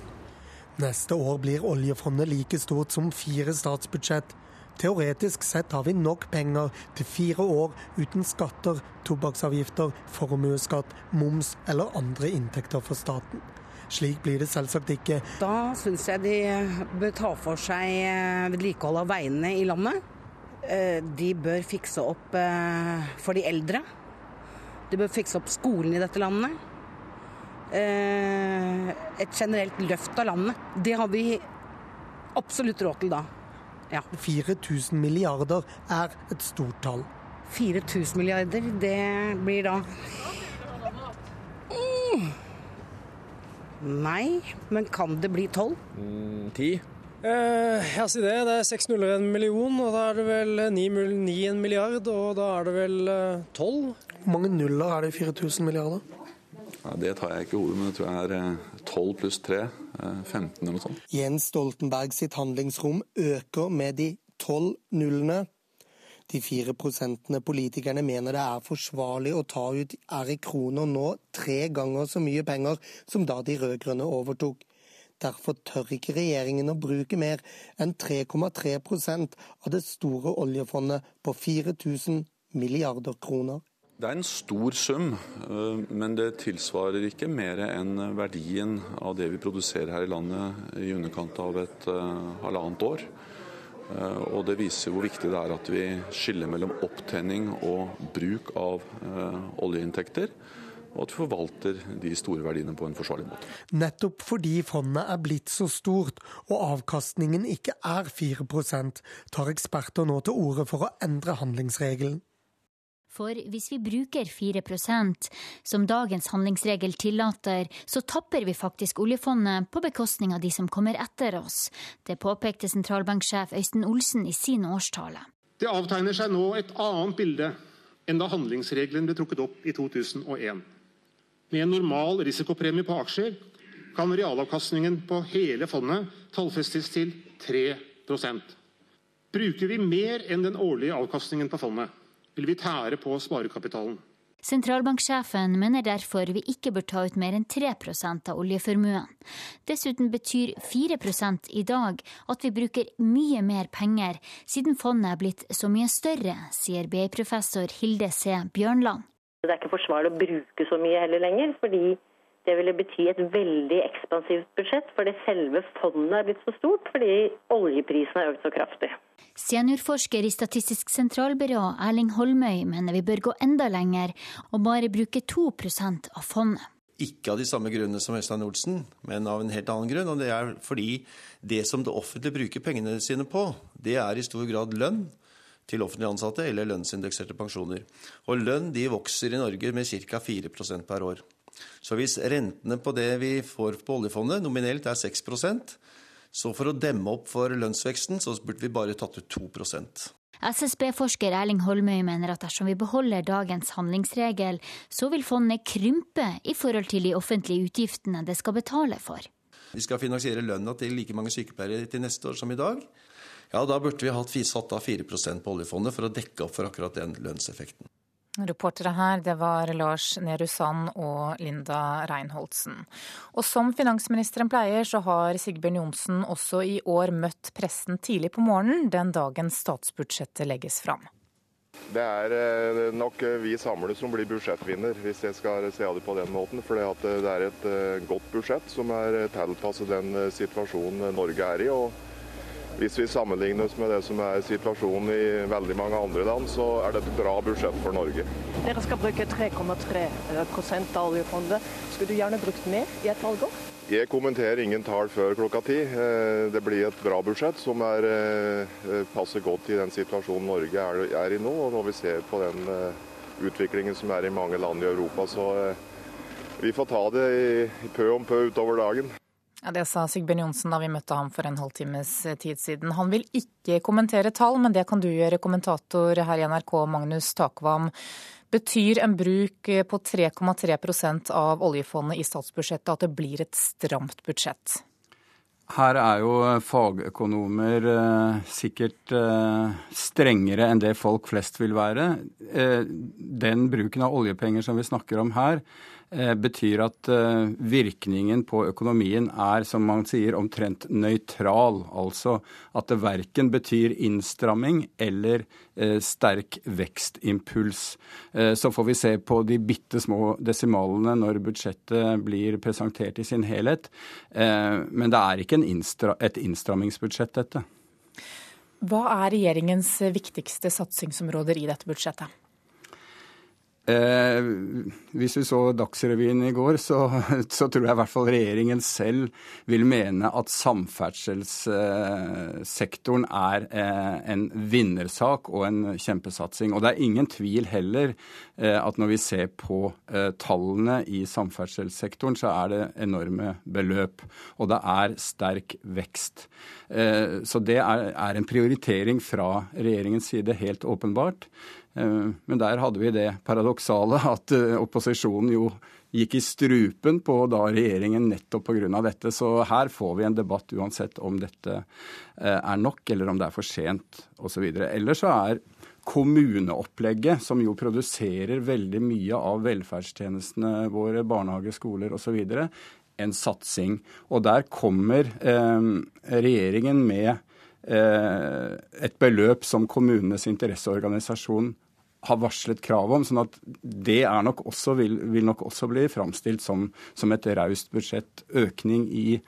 Neste år blir oljefondet like stort som fire statsbudsjett. Teoretisk sett har vi nok penger til fire år uten skatter, tobakksavgifter, formuesskatt, moms eller andre inntekter for staten. Slik blir det selvsagt ikke. Da syns jeg de bør ta for seg eh, vedlikehold av veiene i landet. Eh, de bør fikse opp eh, for de eldre. De bør fikse opp skolen i dette landet. Et generelt løft av landet. Det har vi absolutt råd til da. Ja. 4000 milliarder er et stort tall. 4000 milliarder, det blir da mm. Nei, men kan det bli tolv? Mm, ti. Eh, ja, si det. Det er seks nuller en million, og da er det vel ni, ni en milliard, og da er det vel tolv. Eh, Hvor mange nuller er det i 4000 milliarder? Ja, det tar jeg ikke i hodet, men jeg tror jeg er 12 pluss 3. 15 eller noe sånt. Jens Stoltenberg sitt handlingsrom øker med de tolv nullene. De fire prosentene politikerne mener det er forsvarlig å ta ut, er i kroner nå tre ganger så mye penger som da de rød-grønne overtok. Derfor tør ikke regjeringen å bruke mer enn 3,3% av det store oljefondet på 4000 milliarder kroner. Det er en stor sum, men det tilsvarer ikke mer enn verdien av det vi produserer her i landet i underkant av et halvannet år. Eh, og Det viser hvor viktig det er at vi skiller mellom opptenning og bruk av eh, oljeinntekter. og at vi forvalter de store verdiene på en forsvarlig måte. Nettopp fordi fondet er blitt så stort og avkastningen ikke er 4% tar eksperter nå til orde for å endre handlingsregelen. For hvis vi bruker 4% som dagens handlingsregel tillater, så tapper vi faktisk oljefondet på bekostning av de som kommer etter oss. Det påpekte sentralbanksjef Øysten Olsen i sin årstale. Det avtegner seg nå et annet bilde enn da handlingsregelen ble trukket opp i 2001. Med en normal risikopremie på aksjer kan realavkastningen på hele fondet tallfestes til 3% Bruker vi mer enn den årlige avkastningen på fondet, vil vi tære på sparekapitalen. Sentralbanksjefen mener derfor vi ikke bør ta ut mer enn 3% av oljeformuen. Dessuten betyr 4 i dag at vi bruker mye mer penger, siden fondet er blitt så mye større, sier BI-professor Hilde C. Bjørnland. Det er ikke forsvarlig å bruke så mye heller lenger, fordi det ville bety et veldig ekspansivt budsjett, fordi selve fondet er blitt så stort fordi oljeprisen har økt så kraftig. Seniorforsker i Statistisk sentralbyrå Erling Holmøy mener vi bør gå enda lenger og bare bruke 2% av fondet. Ikke av de samme grunnene som Øystein Olsen, men av en helt annen grunn. Og det er fordi det som det offentlige bruker pengene sine på, det er i stor grad lønn til offentlig ansatte eller lønnsindekserte pensjoner. Og lønn de vokser i Norge med ca. 4% per år. Så hvis rentene på det vi får på oljefondet nominelt er 6 så for å demme opp for lønnsveksten, så burde vi bare tatt ut 2% SSB-forsker Erling Holmøy mener at dersom vi beholder dagens handlingsregel, så vil fondet krympe i forhold til de offentlige utgiftene det skal betale for. Vi skal finansiere lønna til like mange sykepleiere til neste år som i dag. Ja, da burde vi hatt satt av 4% på oljefondet for å dekke opp for akkurat den lønnseffekten. Reportere her, det var Lars Nehru Sand og Linda Reinholdsen. Og som finansministeren pleier, så har Sigbjørn Johnsen også i år møtt pressen tidlig på morgenen, den dagen statsbudsjettet legges fram. Det er eh, nok vi samlet som blir budsjettvinner, hvis jeg skal se det på den måten. For det er et eh, godt budsjett som er tilpasset den eh, situasjonen Norge er i. og hvis vi sammenligner oss med det som er situasjonen i veldig mange andre land, så er det et bra budsjett for Norge. Dere skal bruke 3,3% av oljefondet. Skulle du gjerne brukt mer i et valgår? Jeg kommenterer ingen tall før klokka ti. Eh, det blir et bra budsjett som er, eh, passer godt i den situasjonen Norge er, i nå. Og når vi ser på den eh, utviklingen som er i mange land i Europa, så vi får ta det i pø om pø utover dagen. Ja, Det sa Sigbjørn Johnsen da vi møtte ham for en halvtimes eh, tid siden. Han vil ikke kommentere tall, men det kan du gjøre, kommentator her i NRK, Magnus Takvam. Betyr en bruk eh, på 3,3% av oljefondet i statsbudsjettet at det blir et stramt budsjett? Her er jo fagøkonomer eh, sikkert eh, strengere enn det folk flest vil være. Eh, den bruken av oljepenger som vi snakker om her, Eh, betyr at eh, virkningen på økonomien er, som man sier, omtrent nøytral. Altså at det verken betyr innstramming eller eh, sterk vekstimpuls. Så får vi se på de bitte små desimalene når budsjettet blir presentert i sin helhet. Men det er ikke innstra et innstrammingsbudsjett, dette. Hva er regjeringens viktigste satsingsområder i dette budsjettet? Eh, hvis vi så Dagsrevyen i går, så, så, tror jeg i hvert fall regjeringen selv vil mene at samferdselssektoren er eh, en vinnersak og en kjempesatsing. Og det er ingen tvil heller eh, at når vi ser på eh, tallene i samferdselssektoren, så er det enorme beløp. Og det er sterk vekst. Eh, så det er, er en prioritering fra regjeringens side, helt åpenbart. Eh, men der hadde vi det paradoksale at eh, opposisjonen jo gikk i strupen på da regjeringen nettopp pga. dette. Så her får vi en debatt uansett om dette eh, er nok, eller om det er for sent osv. Ellers så er kommuneopplegget, som jo produserer veldig mye av velferdstjenestene våre, barnehage, skoler osv., en satsing. Og der kommer eh, regjeringen med et beløp som kommunenes interesseorganisasjon har varslet krav om. sånn at det nok også, vil, vil, nok også bli framstilt som, som et raust budsjett. Økning i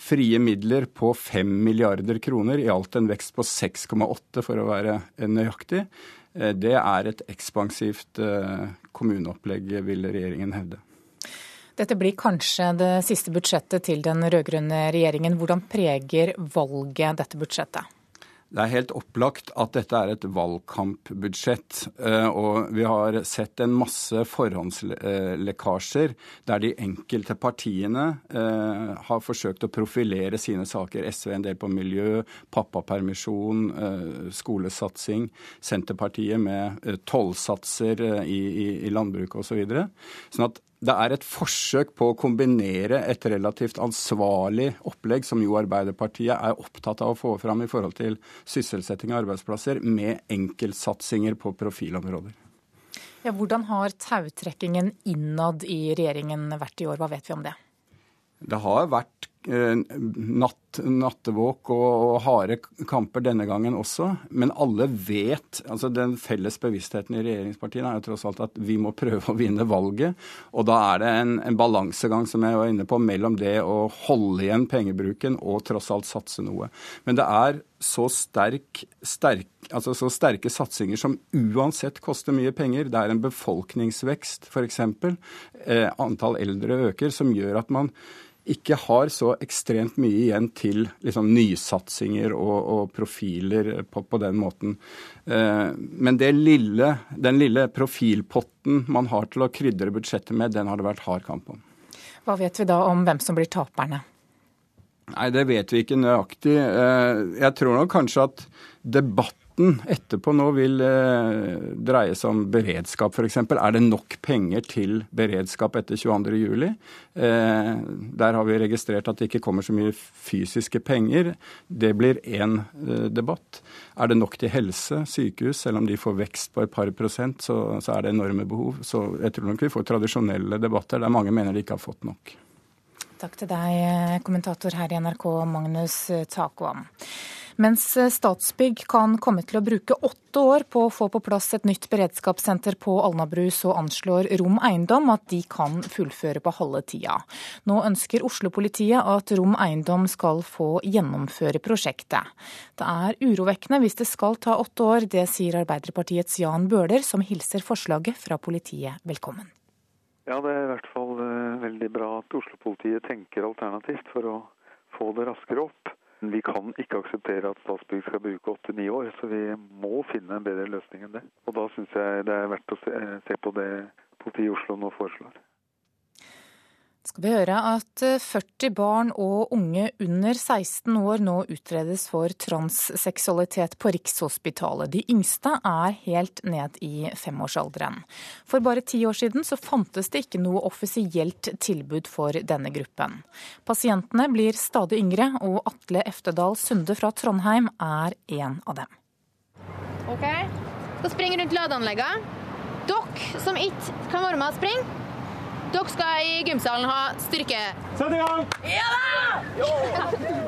frie midler på 5 milliarder kroner, i alt en vekst på 6,8 for å være nøyaktig. Eh, det er et ekspansivt eh, kommuneopplegg, vil regjeringen hevde. Dette blir kanskje det siste budsjettet til den rød-grønne regjeringen. Hvordan preger valget dette budsjettet? Det er helt opplagt at dette er et valgkampbudsjett. Eh, og vi har sett en masse forhåndslekkasjer der de enkelte partiene eh, har forsøkt å profilere sine saker. SV en del på miljø, pappapermisjon, eh, skolesatsing. Senterpartiet med tollsatser i, i, i landbruket osv. Så sånn at det er et forsøk på å kombinere et relativt ansvarlig opplegg, som jo Arbeiderpartiet er opptatt av å få fram i forhold til sysselsetting av arbeidsplasser, med enkeltsatsinger på profilområder. Ja, hvordan har tautrekkingen innad i regjeringen vært i år, hva vet vi om det? Det har vært natt, nattevåk og, og, harde kamper denne gangen også. Men alle vet altså Den felles bevisstheten i regjeringspartiene er jo tross alt at vi må prøve å vinne valget. Og da er det en, en balansegang som jeg var inne på, mellom det å holde igjen pengebruken og tross alt satse noe. Men det er så, sterk, sterk, altså så sterke satsinger som uansett koster mye penger. Det er en befolkningsvekst, f.eks. Eh, antall eldre øker, som gjør at man ikke har så ekstremt mye igjen til liksom, nysatsinger og, og profiler på, på, den måten. Eh, men lille, den lille profilpotten man har til å krydre budsjettet med, den har det vært hard kamp om. Hva vet vi da om hvem som blir taperne? Nei, Det vet vi ikke nøyaktig. Eh, jeg tror nok kanskje at debatt debatten etterpå nå vil eh, dreie seg om beredskap, f.eks. Er det nok penger til beredskap etter 22.07? Eh, der har vi registrert at det ikke kommer så mye fysiske penger. Det blir én eh, debatt. Er det nok til helse, sykehus? Selv om de får vekst på et par prosent, så, så er det enorme behov. Så jeg tror nok vi får tradisjonelle debatter der mange mener de ikke har fått nok. Takk til deg, kommentator her i NRK, Magnus Takvam. Mens Statsbygg kan komme til å bruke åtte år på å få på plass et nytt beredskapssenter på Alnabru, så anslår Rom Eiendom at de kan fullføre på halve tida. Nå ønsker Oslo-politiet at Rom Eiendom skal få gjennomføre prosjektet. Det er urovekkende hvis det skal ta åtte år, det sier Arbeiderpartiets Jan Bøhler, som hilser forslaget fra politiet velkommen. Ja, det er i hvert fall eh, veldig bra at Oslo-politiet tenker alternativt for å få det raskere opp. Vi kan ikke akseptere at Statsbygg skal bruke åtte-ni år, så vi må finne en bedre løsning enn det. Og da syns jeg det er verdt å se, se på det politiet i Oslo nå foreslår skal vi høre at 40 eh, barn og unge under 16 år nå utredes for transseksualitet på Rikshospitalet. De yngste er helt ned i femårsalderen. For bare ti år siden så fantes det ikke noe offisielt tilbud for denne gruppen. Pasientene blir stadig yngre, og Atle Eftedal Sunde fra Trondheim er en av dem. OK, skal springe rundt ladeanleggene. Dere som ikke kan være med og springe, dere skal i gymsalen ha styrke. Sett i gang! Ja da!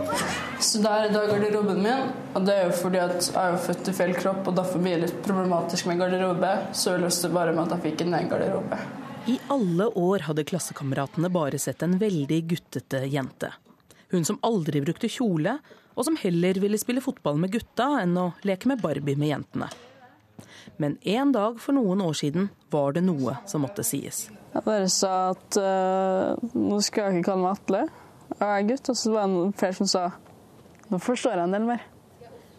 Så der er da garderoben min, og det er jo fordi at jeg er født i feil kropp, og derfor blir det litt problematisk med garderobe. Så jeg løste bare med at jeg fikk en egen garderobe. I alle år hadde klassekameratene bare sett en veldig guttete jente. Hun som aldri brukte kjole, og som heller ville spille fotball med gutta enn å leke med Barbie med jentene. Men en dag for noen år siden var det noe som måtte sies. Jeg bare sa at uh, nå skal jeg ikke kalle meg Atle, jeg er gutt. Og så var det flere som sa nå forstår jeg en del mer.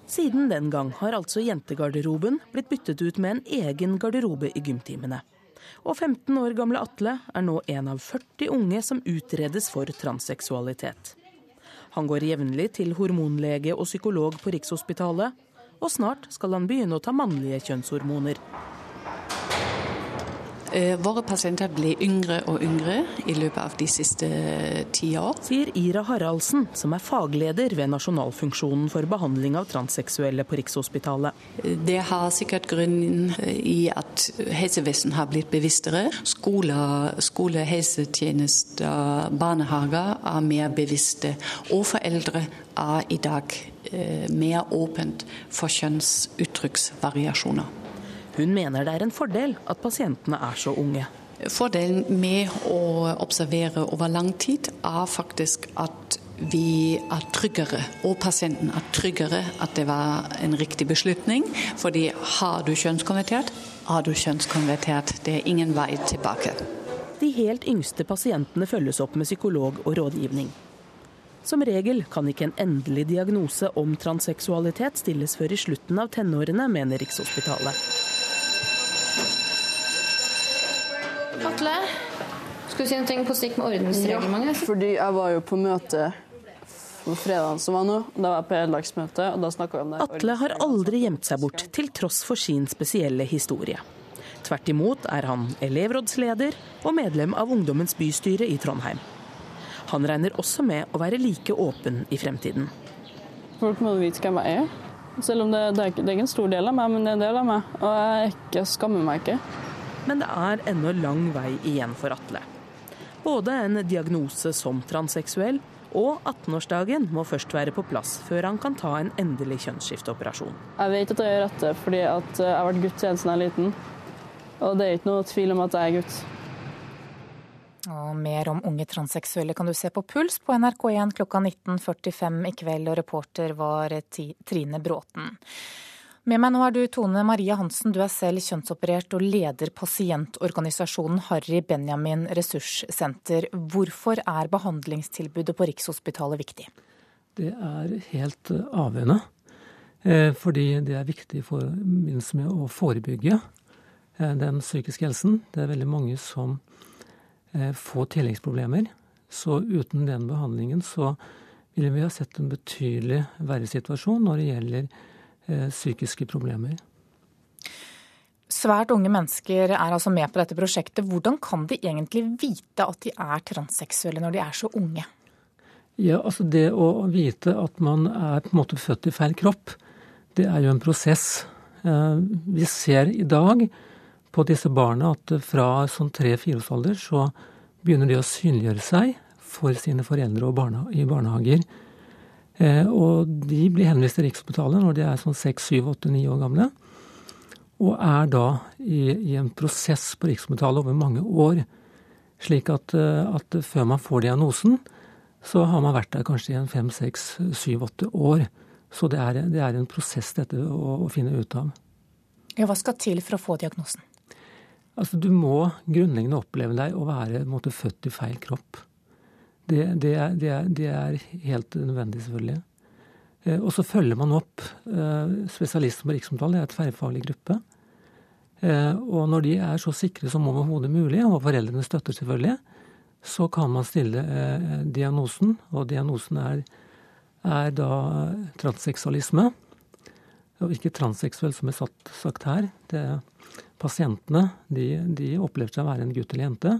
Siden den gang har altså jentegarderoben blitt byttet ut med en egen garderobe i gymtimene. Og 15 år gamle Atle er nå en av 40 unge som utredes for transseksualitet. Han går jevnlig til hormonlege og psykolog på Rikshospitalet, og snart skal han begynne å ta mannlige kjønnshormoner. Eh, våre pasienter blir yngre og yngre i løpet av de siste eh, ti år. Sier Ira Haraldsen, som er fagleder ved Nasjonalfunksjonen for behandling av transseksuelle på Rikshospitalet. Det har sikkert grunnen i at helsevesenet har blitt bevisstere. Skoler, skole helsetjenester, barnehager er mer bevisste. Og foreldre er i dag eh, mer åpent for kjønnsuttrykksvariasjoner. Hun mener det er en fordel at pasientene er så unge. Fordelen med å observere over lang tid er faktisk at vi er tryggere, og pasienten er tryggere at det var en riktig beslutning. Fordi har du kjønnskonvertert, har du kjønnskonvertert. Det er ingen vei tilbake. de helt yngste pasientene følges opp med psykolog og rådgivning. Som regel kan ikke en endelig diagnose om transseksualitet stilles før i slutten av tenårene, mener Rikshospitalet. Atle, skulle du si noe på stikk med ordensreglementet? Ja, fordi jeg var jo på møte på fredagen som var nå. Da var jeg på edelagsmøte, og da snakka vi om det. Atle har aldri gjemt seg bort, til tross for sin spesielle historie. Tvert imot er han elevrådsleder og medlem av Ungdommens bystyre i Trondheim. Han regner også med å være like åpen i fremtiden. Folk må vite hvem jeg er. Selv om det, det, er, ikke, det er ikke en stor del av meg, men det er en del av meg. Og jeg ikke, skammer meg ikke. Men det er ennå lang vei igjen for Atle. Både en diagnose som transseksuell og 18-årsdagen må først være på plass før han kan ta en endelig kjønnsskifteoperasjon. Jeg vet at jeg gjør dette fordi at jeg har vært gutt siden jeg er liten. Og det er ikke noe tvil om at jeg er gutt. Og mer om unge transseksuelle kan du se på Puls på NRK1 klokka 19.45 i kveld, og reporter var Trine Bråten. Med meg nå er du Tone Marie Hansen, du er selv kjønnsoperert og leder pasientorganisasjonen Harry Benjamin ressurssenter. Hvorfor er behandlingstilbudet på Rikshospitalet viktig? Det er helt avgjørende. Eh, fordi det er viktig i forbindelse med å forebygge eh, den psykiske helsen. Det er veldig mange som får få tilleggsproblemer. Så uten den behandlingen så ville vi ha sett en betydelig verre situasjon når det gjelder eh, psykiske problemer. Svært unge mennesker er altså med på dette prosjektet. Hvordan kan de egentlig vite at de er transseksuelle når de er så unge? Ja, altså Det å vite at man er på en måte født i feil kropp, det er jo en prosess. Eh, vi ser i dag på disse barna at fra sånn tre-fireårsalder så begynner de å synliggjøre seg for sine foreldre og barna, i barnehager. Eh, og de blir henvist til Rikshospitalet når de er sånn seks, syv, åtte, ni år gamle. Og er da i, i en prosess på Rikshospitalet over mange år. Slik at, eh, at, før man får diagnosen, så har man vært der kanskje i en fem, seks, syv, åtte år. Så det er, det er en prosess dette å, å finne ut av. Ja, hva skal til for å få diagnosen? Altså, du må grunnleggende oppleve deg å være måte, født i feil kropp. Det, det, er, det, er, det, er, helt nødvendig, selvfølgelig. Eh, og så følger man opp eh, spesialister på Riksomtalen, det er et tverrfaglig gruppe. Eh, og når de er så sikre som overhodet mulig, og foreldrene støtter selvfølgelig, så kan man stille diagnosen, og diagnosen er, er da transseksualisme. Og ikke transseksuell, som er sagt her. Det er pasientene de, de opplever seg å være en gutt eller jente,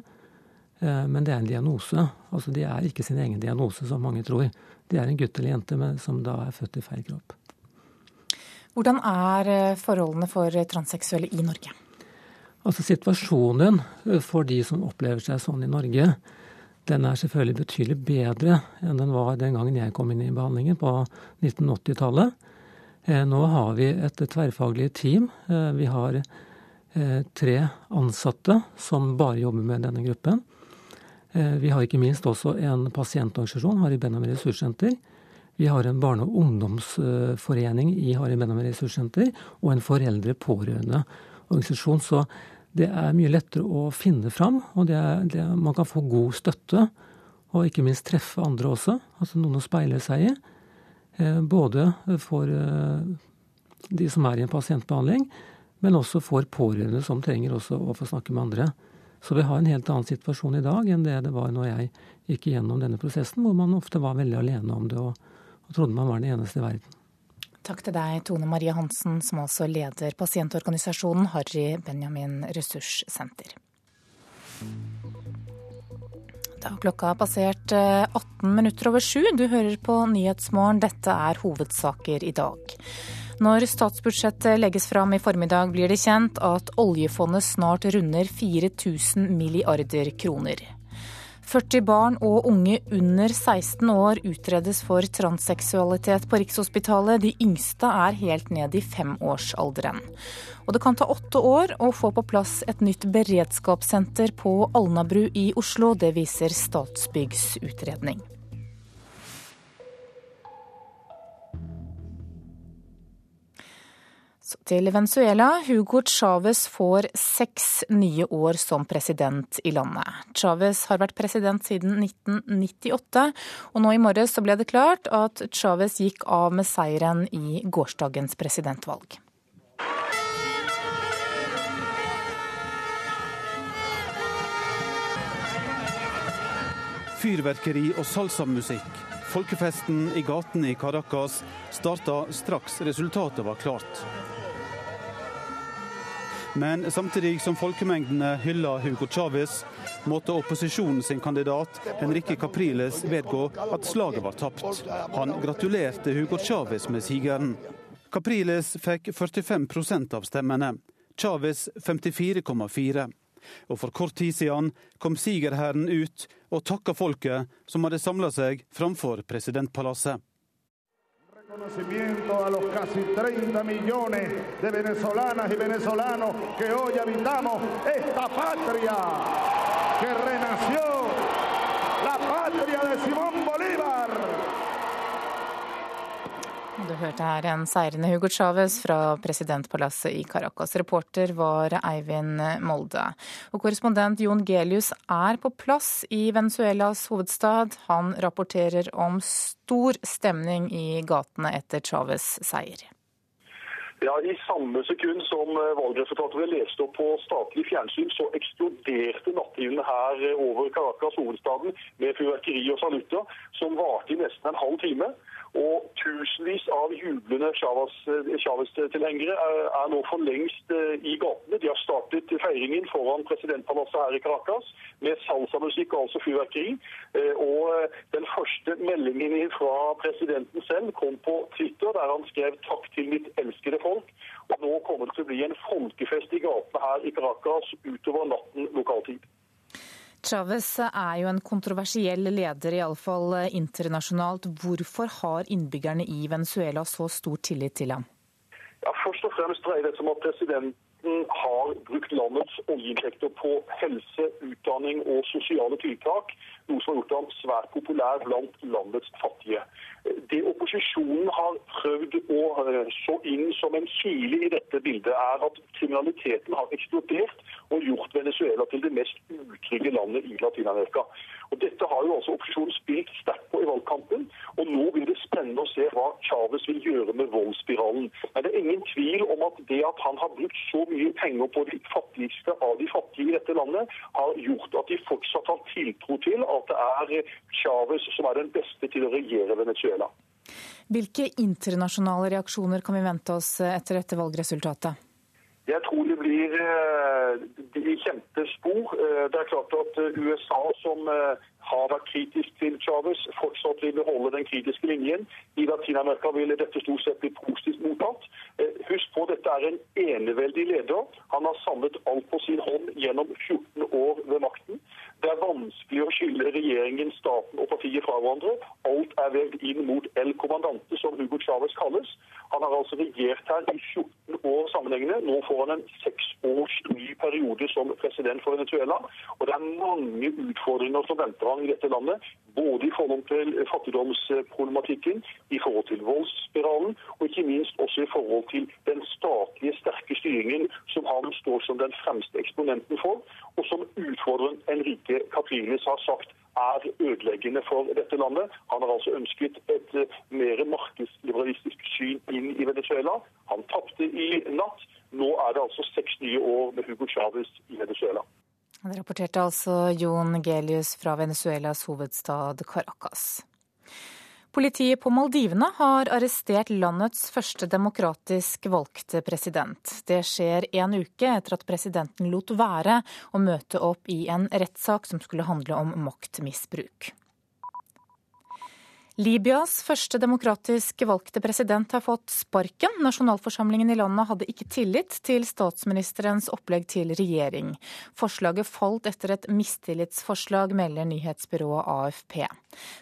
men det er en diagnose. Altså De er ikke sin egen diagnose, som mange tror. De er en gutt eller jente med, som da er født i feil kropp. Hvordan er eh, forholdene for transseksuelle i Norge? Altså Situasjonen eh, for de som opplever seg sånn i Norge, den er selvfølgelig betydelig bedre enn den var den gangen jeg kom inn i behandlingen på 1980-tallet. Nå har vi et tverrfaglig team. Vi har Eh, tre ansatte som bare jobber med denne gruppen. Eh, vi har ikke minst også en pasientorganisasjon, Harry Benjamin ressurssenter. Vi har en barne- og ungdomsforening i Harry Benjamin ressurssenter, og en foreldre-pårørende-organisasjon. Så det er mye lettere å finne fram, og det er, det man kan få god støtte. Og ikke minst treffe andre også, altså noen å speile seg i. Eh, både for de som er i en pasientbehandling, men også for pårørende som trenger også å få snakke med andre. Så vi har en helt annen situasjon i dag enn det det var når jeg gikk igjennom denne prosessen, hvor man ofte var veldig alene om det og, og trodde man var den eneste i verden. Takk til deg, Tone Marie Hansen, som også leder pasientorganisasjonen Harry Benjamin ressurssenter. Da har klokka passert 18 eh, minutter over sju. Du hører på Nyhetsmorgen. Dette er hovedsaker i dag. Når statsbudsjettet legges fram i formiddag, blir det kjent at oljefondet snart runder 4000 milliarder kroner. 40 barn og unge under 16 år utredes for transseksualitet på Rikshospitalet. De yngste er helt ned i femårsalderen. Og det kan ta åtte år å få på plass et nytt beredskapssenter på Alnabru i Oslo. Det viser Statsbyggs utredning. Til Venezuela. Hugo Chávez får seks nye år som president i landet. Chávez har vært president siden 1998, og nå i morges ble det klart at Chávez gikk av med seieren i gårsdagens presidentvalg. Fyrverkeri og salsamusikk. Folkefesten i gatene i Caracas starta straks resultatet var klart. Men samtidig som folkemengdene hylla Hugo Chávez, måtte opposisjonen sin kandidat Henrique Capriles vedgå at slaget var tapt. Han gratulerte Hugo Chávez med sigeren. Capriles fikk 45 av stemmene, Chávez 54,4. Og for kort tid siden kom sigerherren ut og takka folket som hadde samla seg framfor presidentpalasset. Reconocimiento a los casi 30 millones de venezolanas y venezolanos que hoy habitamos esta patria que renació, la patria de Simón Du hørte her en seirende Hugo Chávez fra presidentpalasset i Caracas. Reporter var Eivind Molde. Og korrespondent Jon Gelius er på plass i Venezuelas hovedstad. Han rapporterer om stor stemning i gatene etter Chávez' seier. Ja, I samme sekund som valgresultatet ble lest opp på statlig fjernsyn, så eksploderte natthimlen her over Caracas, hovedstaden, med fyrverkeri og salutter, som varte i nesten en halv time. Og tusenvis av jublende Chávez-tilhengere er nå for lengst i gatene. De har startet feiringen foran presidentpalasset her i Caracas med salsamusikk og altså fyrverkeri. Og den første meldingen fra presidenten selv kom på Twitter, der han skrev 'takk til mitt elskede folk'. Og nå kommer det til å bli en folkefest i gatene her i Caracas utover natten lokaltid. Chávez er jo en kontroversiell leder, iallfall internasjonalt. Hvorfor har innbyggerne i Venezuela så stor tillit til ham? Ja, først og fremst dreier det seg om at presidenten har brukt landets oljeinntekter på helse, utdanning og sosiale tiltak, noe som har gjort ham svært populær blant landets fattige. Det opposisjonen har prøvd å så inn som en kile i dette bildet, er at kriminaliteten har eksplodert og gjort Venezuela til det mest utrygge landet i Latin-Amerika. Dette har jo også opposisjonen spilt sterkt på i valgkampen, og nå blir det spennende å se hva Chávez vil gjøre med voldsspiralen. Men det er ingen tvil om at det at han har brukt så mye penger på de fattigste av de fattige i dette landet, har gjort at de fortsatt har tiltro til at det er Chávez som er den beste til å regjere Venezuela. Hvilke internasjonale reaksjoner kan vi vente oss etter dette valgresultatet? Jeg tror det blir de kjente spor. Det er klart at USA, som har vært kritisk til Chávez, fortsatt vil beholde den kritiske linjen. I Latin-Amerika vil dette stort sett bli positivt mottatt. Husk på, dette er en eneveldig leder. Han har samlet alt på sin hånd gjennom 14 år ved makten. Vanskelig å skille regjeringen, staten og partiet fra hverandre. Alt er vevd inn mot el-kommandante, som Hugo Chávez kalles. Han har altså regjert her i 14 år sammenhengende. Nå får han en seks års ny periode som president for Venezuela. Og det er mange utfordringer som venter han i dette landet. Både i forhold til fattigdomsproblematikken, i forhold til voldsspiralen, og ikke minst også i forhold til den statlige, sterke styringen som han står som den fremste eksponenten for, og som utfordreren Enrique Capriles har sagt er ødeleggende for dette landet. Han har altså ønsket et mer markedsliberalistisk syn inn i Venezuela. Han tapte i natt. Nå er det altså seks nye år med Hugo Chávez i Venezuela. Det rapporterte altså Jon Gelius fra Venezuelas hovedstad Caracas. Politiet på Maldivene har arrestert landets første demokratisk valgte president. Det skjer en uke etter at presidenten lot være å møte opp i en rettssak som skulle handle om maktmisbruk. Libyas første demokratisk valgte president har fått sparken. Nasjonalforsamlingen i landet hadde ikke tillit til statsministerens opplegg til regjering. Forslaget falt etter et mistillitsforslag, melder nyhetsbyrået AFP.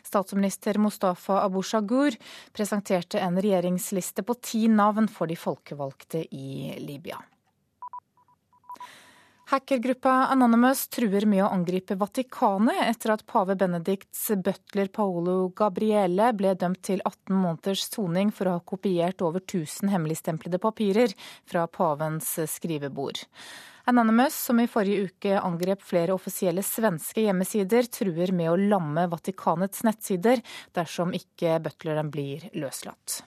Statsminister Mustafa Abushagur presenterte en regjeringsliste på ti navn for de folkevalgte i Libya. Hackergruppa Anonymous truer med å angripe Vatikanet etter at pave Benedikts butler Paolo Gabriele ble dømt til 18 måneders soning for å ha kopiert over 1000 hemmeligstemplede papirer fra pavens skrivebord. Anonymous, som i forrige uke angrep flere offisielle svenske hjemmesider, truer med å lamme Vatikanets nettsider dersom ikke butleren blir løslatt.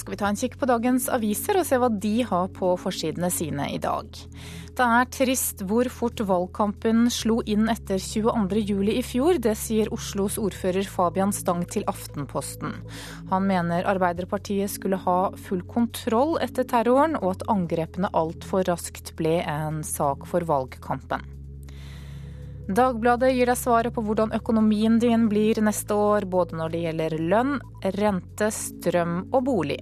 Skal vi ta en kikk på dagens aviser og se hva de har på forsidene sine i dag. Det er trist hvor fort valgkampen slo inn etter 22.07 i fjor. Det sier Oslos ordfører Fabian Stang til Aftenposten. Han mener Arbeiderpartiet skulle ha full kontroll etter terroren, og at angrepene altfor raskt ble en sak for valgkampen. Dagbladet gir deg svaret på hvordan økonomien din blir neste år, både når det gjelder lønn, rente, strøm og bolig.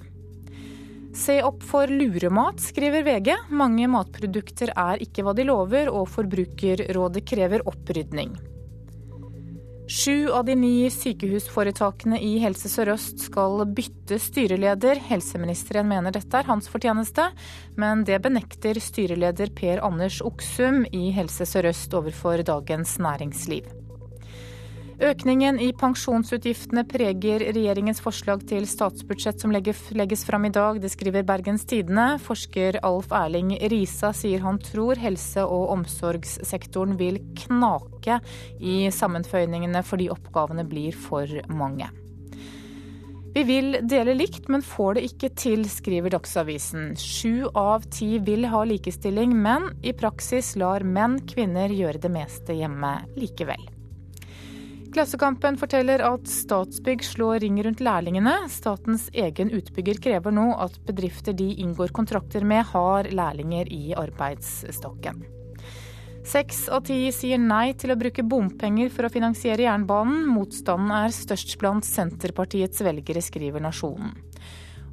Se opp for luremat, skriver VG. Mange matprodukter er ikke hva de lover, og Forbrukerrådet krever opprydning. Sju av de ni sykehusforetakene i Helse Sør-Øst skal bytte styreleder. Helseministeren mener dette er hans fortjeneste, men det benekter styreleder Per Anders Oksum i Helse Sør-Øst overfor Dagens Næringsliv. Økningen i pensjonsutgiftene preger regjeringens forslag til statsbudsjett som legges fram i dag. Det skriver Bergens Tidende. Forsker Alf Erling Risa sier han tror helse- og omsorgssektoren vil knake i sammenføyningene fordi oppgavene blir for mange. Vi vil dele likt, men får det ikke til, skriver Dagsavisen. Sju av ti vil ha likestilling, men i praksis lar menn kvinner gjøre det meste hjemme likevel. Klassekampen forteller at Statsbygg slår ring rundt lærlingene. Statens egen utbygger krever nå at bedrifter de inngår kontrakter med, har lærlinger i arbeidsstokken. Seks av ti sier nei til å bruke bompenger for å finansiere jernbanen. Motstanden er størst blant Senterpartiets velgere, skriver Nasjonen.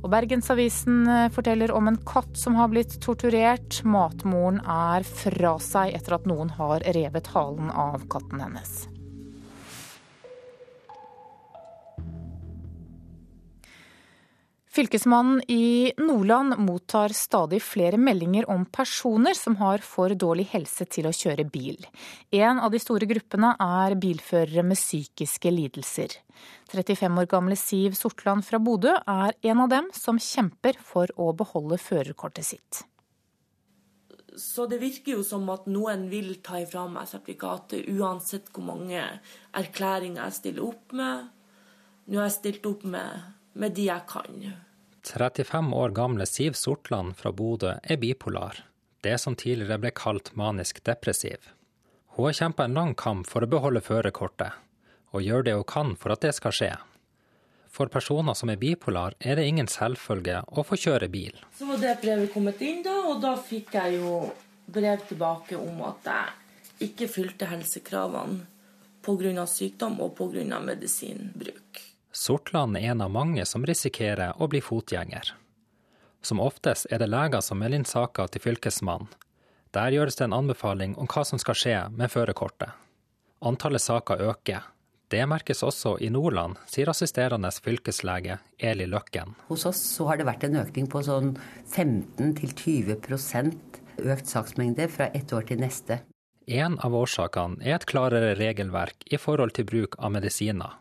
Og Bergensavisen forteller om en katt som har blitt torturert. Matmoren er fra seg etter at noen har revet halen av katten hennes. Fylkesmannen i Nordland mottar stadig flere meldinger om personer som har for dårlig helse til å kjøre bil. En av de store gruppene er bilførere med psykiske lidelser. 35 år gamle Siv Sortland fra Bodø er en av dem som kjemper for å beholde førerkortet sitt. Så det virker jo som at noen vil ta ifra meg sertifikatet, uansett hvor mange erklæringer jeg stiller opp med. Nå har jeg stilt opp med med de jeg kan. 35 år gamle Siv Sortland fra Bodø er bipolar, det som tidligere ble kalt manisk depressiv. Hun har kjempa en lang kamp for å beholde førerkortet, og gjør det hun kan for at det skal skje. For personer som er bipolar, er det ingen selvfølge å få kjøre bil. Så var det brevet kommet inn, da, og da fikk jeg jo brev tilbake om at jeg ikke fylte helsekravene pga. sykdom og pga. medisinbruk. Sortland er en av mange som risikerer å bli fotgjenger. Som oftest er det leger som melder inn saker til Fylkesmannen. Der gjøres det en anbefaling om hva som skal skje med førerkortet. Antallet saker øker. Det merkes også i Nordland, sier assisterende fylkeslege Eli Løkken. Hos oss så har det vært en økning på sånn 15-20 økt saksmengde fra ett år til neste. En av årsakene er et klarere regelverk i forhold til bruk av medisiner.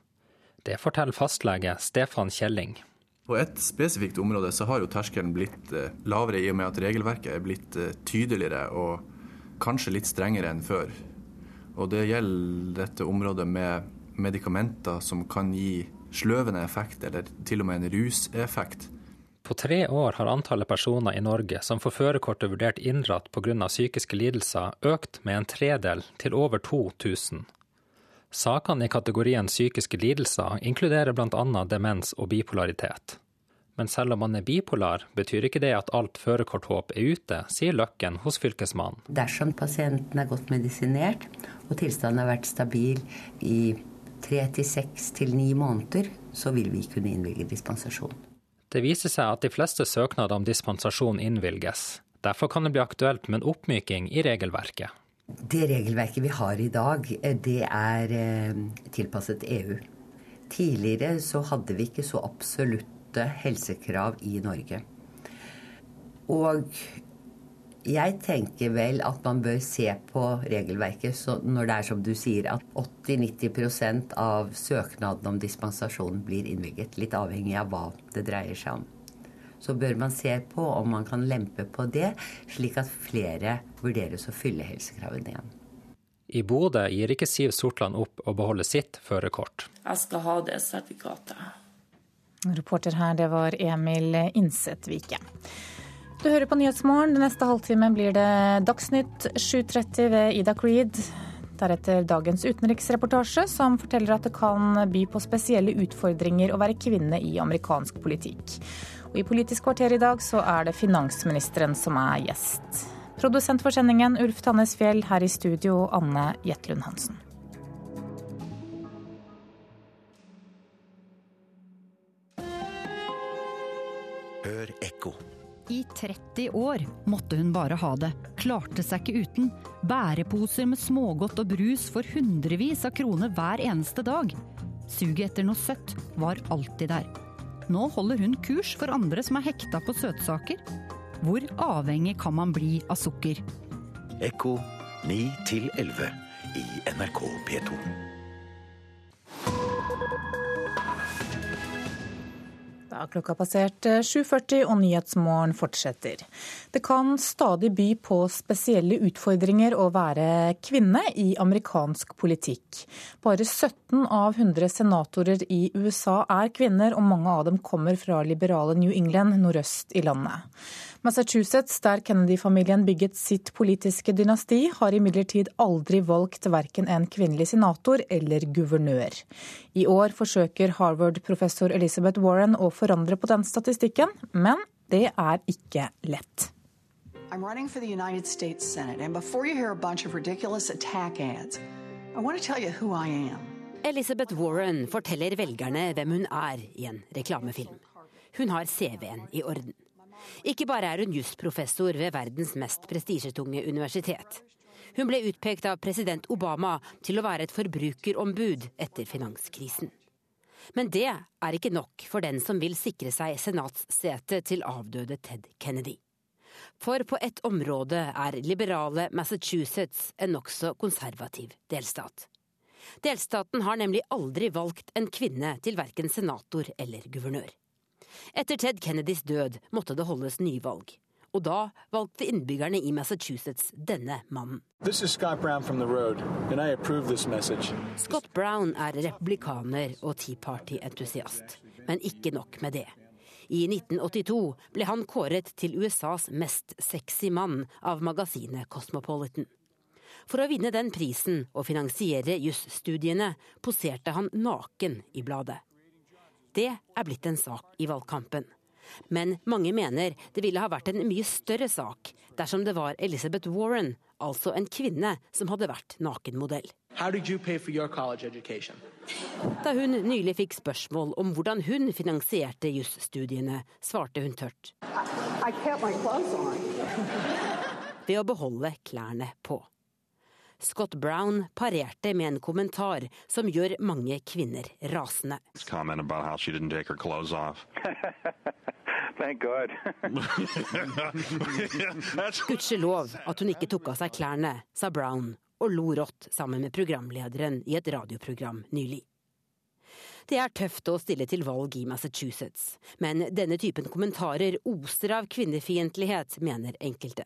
Det forteller fastlege Stefan Kjelling. På et spesifikt område så har jo terskelen blitt eh, lavere i og med at regelverket er blitt eh, tydeligere og kanskje litt strengere enn før. Og det gjelder dette området med medikamenter som kan gi sløvende effekt, eller til og med en ruseffekt. På tre år har antallet personer i Norge som får førerkortet vurdert inndratt pga. psykiske lidelser, økt med en tredel til over 2000. Sakene i kategorien psykiske lidelser inkluderer bl.a. demens og bipolaritet. Men selv om man er bipolar, betyr ikke det at alt førerkorthåp er ute, sier Løkken hos Fylkesmannen. Dersom pasienten er godt medisinert og tilstanden har vært stabil i tre til seks til ni måneder, så vil vi kunne innvilge dispensasjon. Det viser seg at de fleste søknader om dispensasjon innvilges. Derfor kan det bli aktuelt med en oppmyking i regelverket. Det regelverket vi har i dag, eh, det er eh, tilpasset EU. Tidligere så hadde vi ikke så absolutte helsekrav i Norge. Og jeg tenker vel at man bør se på regelverket når det er som du sier, at 80-90% av søknaden om dispensasjon blir innvilget. Litt avhengig av hva det dreier seg om. Så bør man se på om man kan lempe på det, slik at flere vurderes å fylle helsekravene igjen. I Bodø gir ikke Siv Sortland opp å beholde sitt førerkort. Jeg skal ha det sertifikatet. Reporter her, det var Emil Innsetvike. Du hører på Nyhetsmorgen. Den neste halvtimen blir det Dagsnytt 7.30 ved Ida Creed. Deretter dagens utenriksreportasje, som forteller at det kan by på spesielle utfordringer å være kvinne i amerikansk politikk. Og I Politisk kvarter i dag så er det finansministeren som er gjest. Produsent for sendingen Ulf Tannes Fjell, her i studio Anne Jetlund Hansen. Hør ekko. I 30 år måtte hun bare ha det. Klarte seg ikke uten. Bæreposer med smågodt og brus for hundrevis av kroner hver eneste dag. Suget etter noe søtt var alltid der. Nå holder hun kurs for andre som er hekta på søtsaker. Hvor avhengig kan man bli av sukker? Ekko 9 11 i NRK P2. Da er klokka passert 7.40 og Nyhetsmorgen fortsetter. Det kan stadig by på spesielle utfordringer å være kvinne i amerikansk politikk. Bare 17 av 100 senatorer i USA er kvinner, og mange av dem kommer fra liberale New England nordøst i landet. Massachusetts, der Kennedy-familien bygget sitt politiske dynasti, har imidlertid aldri valgt verken en kvinnelig senator eller guvernør. I år forsøker Harvard-professor Elizabeth Warren å forandre på den statistikken, men det er ikke lett. I'm running for the United States Senate, and before you hear a bunch of ridiculous attack ads, I want to tell you who I am. Elizabeth Warren forteller velgerne hvem hun er i en reklamefilm. Hun har CV-en i orden. Ikke bare er hun jusprofessor ved verdens mest prestisjetunge universitet. Hun ble utpekt av president Obama til å være et forbrukerombud etter finanskrisen. Men det er ikke nok for den som vil sikre seg senatssetet til avdøde Ted Kennedy. For på ett område er liberale Massachusetts en nokså konservativ delstat. Delstaten har nemlig aldri valgt en kvinne til verken senator eller guvernør. Etter Ted Kennedys død måtte det holdes nyvalg. Og da valgte innbyggerne i Massachusetts denne mannen. Scott Brown, road, Scott Brown er republikaner og Tea Party-entusiast. Men ikke nok med det. I 1982 ble han kåret til USAs mest sexy mann av magasinet Cosmopolitan. For å vinne den prisen og finansiere jusstudiene poserte han naken i bladet. Det er blitt en sak i valgkampen. Men mange mener det ville ha vært en mye større sak dersom det var Elizabeth Warren, altså en kvinne, som hadde vært nakenmodell. Da hun nylig fikk spørsmål om hvordan hun finansierte jusstudiene, svarte hun tørt. Ved å beholde klærne på. Scott Brown parerte med en kommentar som gjør mange kvinner rasende. Gudskjelov at hun ikke tok av seg klærne, sa Brown og lo rått sammen med programlederen i et radioprogram nylig. Det er tøft å stille til valg i Massachusetts, men denne typen kommentarer oser av kvinnefiendtlighet, mener enkelte.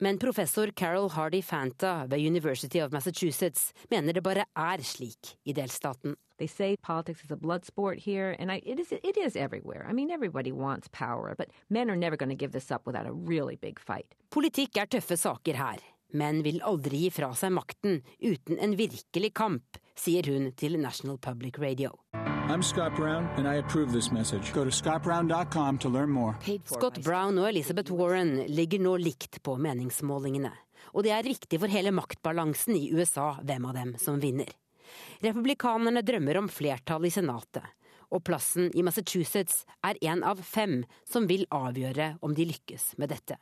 Men professor Carol Hardy Fanta ved University of Massachusetts mener det bare er slik i delstaten. They say politics is a blood sport here, and I, it, is, it is everywhere. I mean, everybody wants power, but men are never going to give this up without a really big fight. Politikk er tøffe saker her, men vil aldri gi fra seg makten uten en virkelig kamp, sier hun til National Public Radio. I'm Scott Brown, and I approve this message. Go to scottbrown.com to learn more. Scott Brown og Elizabeth Warren ligger nå likt på meningsmålingene. Og det er viktig for hele maktbalansen i USA hvem av dem som vinner. Republikanerne drømmer om flertall i Senatet, og plassen i Massachusetts er en av fem som vil avgjøre om de lykkes med dette.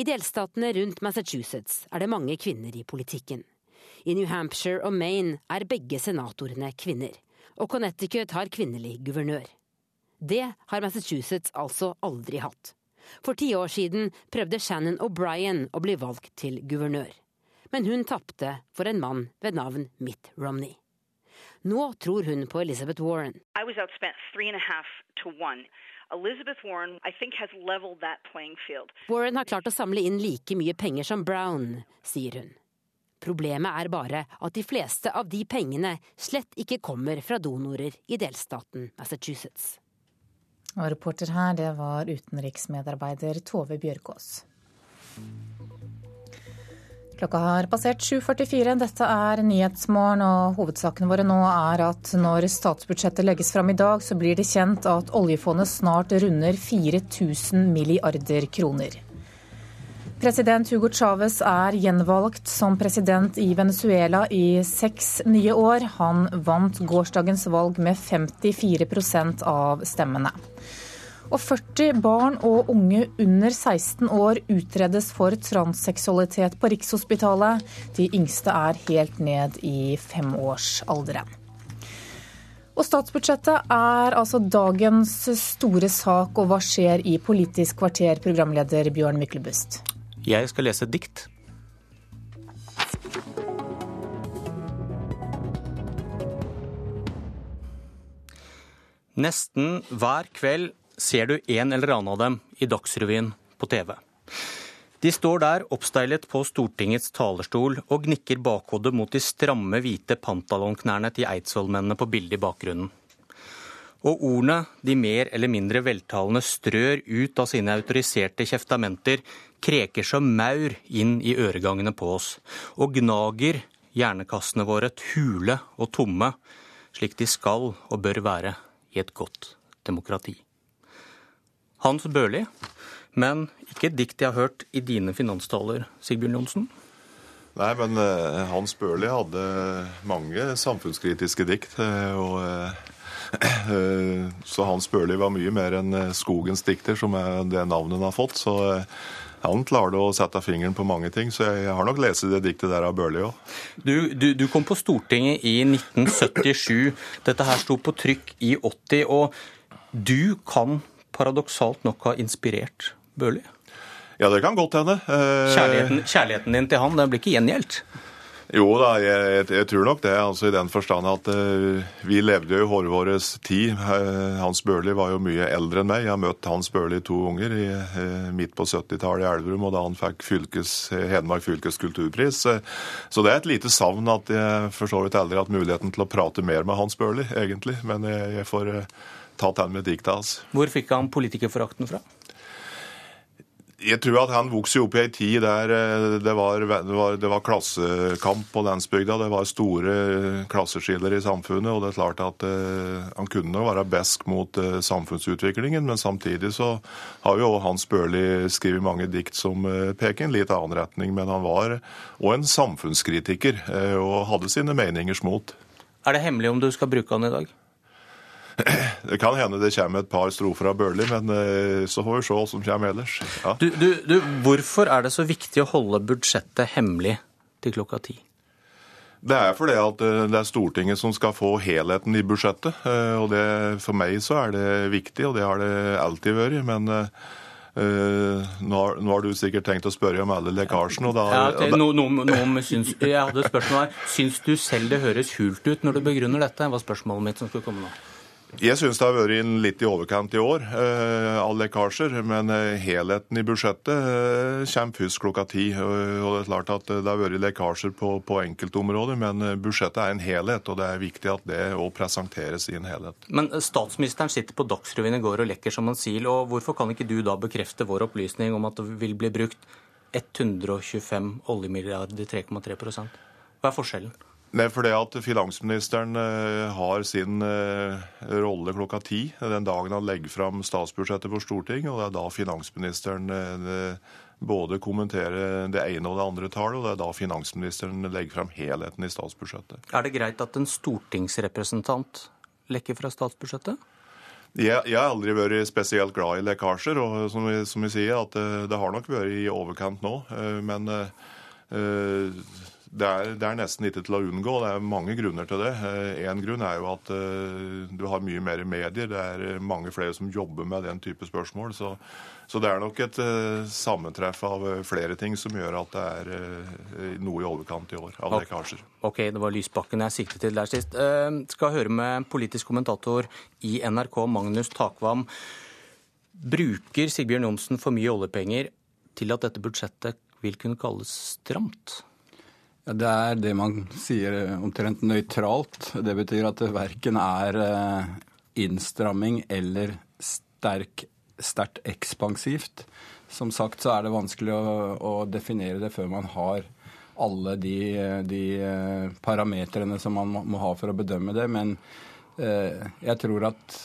I delstatene rundt Massachusetts er det mange kvinner i politikken. I New Hampshire og Maine er begge senatorene kvinner og Connecticut har kvinnelig guvernør. Det har Massachusetts altså aldri hatt. For ti år siden prøvde Shannon O'Brien å bli valgt til guvernør. Men hun tapte for en mann ved navn Mitt Romney. Nå tror hun på Elizabeth Warren. I was outspent three and a half to one. Elizabeth Warren, I think, has leveled that playing field. Warren har klart å samle inn like mye penger som Brown, sier hun. Problemet er bare at de fleste av de pengene slett ikke kommer fra donorer i delstaten Massachusetts. Og reporter her, det var utenriksmedarbeider Tove Bjørkås. Klokka har passert 7.44. Dette er Nyhetsmorgen, og hovedsakene våre nå er at når statsbudsjettet legges fram i dag, så blir det kjent at oljefondet snart runder 4000 milliarder kroner. President Hugo Chávez er gjenvalgt som president i Venezuela i seks nye år. Han vant gårsdagens valg med 54% av stemmene. Og 40 barn og unge under 16 år utredes for transseksualitet på Rikshospitalet. De yngste er helt ned i femårsalderen. Og statsbudsjettet er altså dagens store sak, og hva skjer i Politisk kvarter, programleder Bjørn Myklebust? Jeg skal lese et dikt. Nesten hver kveld ser du en eller annen av dem i Dagsrevyen på TV. De står der oppsteilet på Stortingets talerstol og gnikker bakhodet mot de stramme, hvite pantalonknærne til eidsvollmennene på bildet i bakgrunnen. Og ordene de mer eller mindre veltalende strør ut av sine autoriserte kjeftamenter, kreker som maur inn i øregangene på oss, og gnager hjernekassene våre hule og tomme, slik de skal og bør være i et godt demokrati. Hans Børli, men ikke et dikt jeg har hørt i dine finanstaler, Sigbjørn Johnsen? Nei, men uh, Hans Børli hadde mange samfunnskritiske dikt. Uh, og uh, Så Hans Børli var mye mer enn skogens dikter, som er det navnet han har fått. Så han klarte å sette fingeren på mange ting, så jeg har nok lest det diktet der av Børli òg. Du, du, du, kom på Stortinget i 1977. Dette her sto på trykk i 80. Og du kan paradoksalt nok ha inspirert Børli? Ja, det kan godt hende. Eh... Kjærligheten, kjærligheten, din til han den blir ikke gjengjeldt? Jo da, jeg, jeg, tror nok det. altså I den forstand at uh, vi levde jo i hårvåres tid. Uh, Hans Børli var jo mye eldre enn meg. Jeg har møtt Hans Børli to unger i, uh, midt på 70-tallet i Elverum, og da han fikk fylkes, Hedmark fylkes kulturpris. så det er et lite savn at jeg for så vidt aldri har hatt muligheten til å prate mer med Hans Børli, egentlig. Men jeg, jeg får ta den med diktet hans. Hvor fikk han politikerforakten fra? Jeg tror at han vokste opp i ei tid der eh, det var, det, var, det var, klassekamp på landsbygda. Det var store klasseskiller i samfunnet. og det er klart at uh, Han kunne være besk mot samfunnsutviklingen, men samtidig så har jo Hans Børli skrevet mange dikt som peker i en litt annen retning. Men han var òg en samfunnskritiker og hadde sine meningers mot. Er det hemmelig om du skal bruke han i dag? Det kan hende det kommer et par strofer av Børli, men eh, så får vi se hva som kommer ellers. Ja. Du, du, du, hvorfor er det så viktig å holde budsjettet hemmelig til klokka ti? Det er fordi at eh, det er Stortinget som skal få helheten i budsjettet. Eh, og det, For meg så er det viktig, og det har det alltid vært. Men Uh, nå, har, nå, har, du sikkert tenkt å spørre om alle lekkasjene. Da, ja, det, no, no, no, syns, jeg hadde spørsmål her. Syns du selv det høres hult ut når du begrunner dette? Det var spørsmålet mitt som skulle komme nå. Jeg syns det har vært litt i overkant i år alle lekkasjer. Men eh, helheten i budsjettet eh, kommer først klokka ti. Og det er klart at det har vært lekkasjer på, på enkeltområder, men budsjettet er en helhet. Og det er viktig at det òg presenteres i en helhet. Men statsministeren sitter på Dagsrevyen i går og lekker som en sil. og Hvorfor kan ikke du da bekrefte vår opplysning om at det vil bli brukt 125 oljemilliarder, 3,3% Hva er forskjellen? Nei, fordi at Finansministeren uh, har sin uh, rolle klokka ti den dagen han legger fram statsbudsjettet for Stortinget. og Det er da finansministeren uh, både kommenterer det ene og det andre tallet, og det er da finansministeren legger fram helheten i statsbudsjettet. Er det greit at en stortingsrepresentant lekker fra statsbudsjettet? Jeg, jeg, har aldri vært spesielt glad i lekkasjer, og som som jeg sier, at det har nok vært i overkant nå. Men det er, det er, nesten ikke til å unngå. Det er mange grunner til det. Én grunn er jo at du har mye mer medier. Det er mange flere som jobber med den type spørsmål. Så, så det er nok et sammentreff av flere ting som gjør at det er noe i overkant i år av lekkasjer. Ok, det var Lysbakken jeg siktet til der sist. Skal høre med politisk kommentator i NRK, Magnus Takvam. Bruker Sigbjørn Johnsen for mye oljepenger til at dette budsjettet vil kunne kalles stramt? Ja, det er det man sier omtrent nøytralt. Det betyr at det verken er eh, innstramming eller sterk, sterkt ekspansivt. Som sagt så er det vanskelig å, å definere det før man har alle de, de eh, parametrene som man må ha for å bedømme det. Men eh, jeg tror at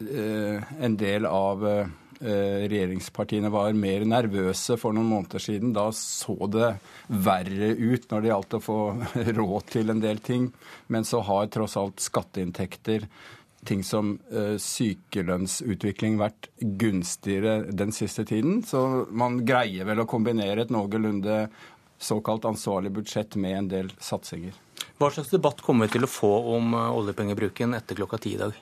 Eh, en del av eh, regjeringspartiene var mer nervøse for noen måneder siden. Da så det verre ut når det gjaldt å få råd til en del ting. Men så har tross alt skatteinntekter, ting som uh, sykelønnsutvikling, vært gunstigere den siste tiden. Så man greier vel å kombinere et noenlunde såkalt ansvarlig budsjett med en del satsinger. Hva slags debatt kommer vi til å få om oljepengebruken etter klokka ti i dag?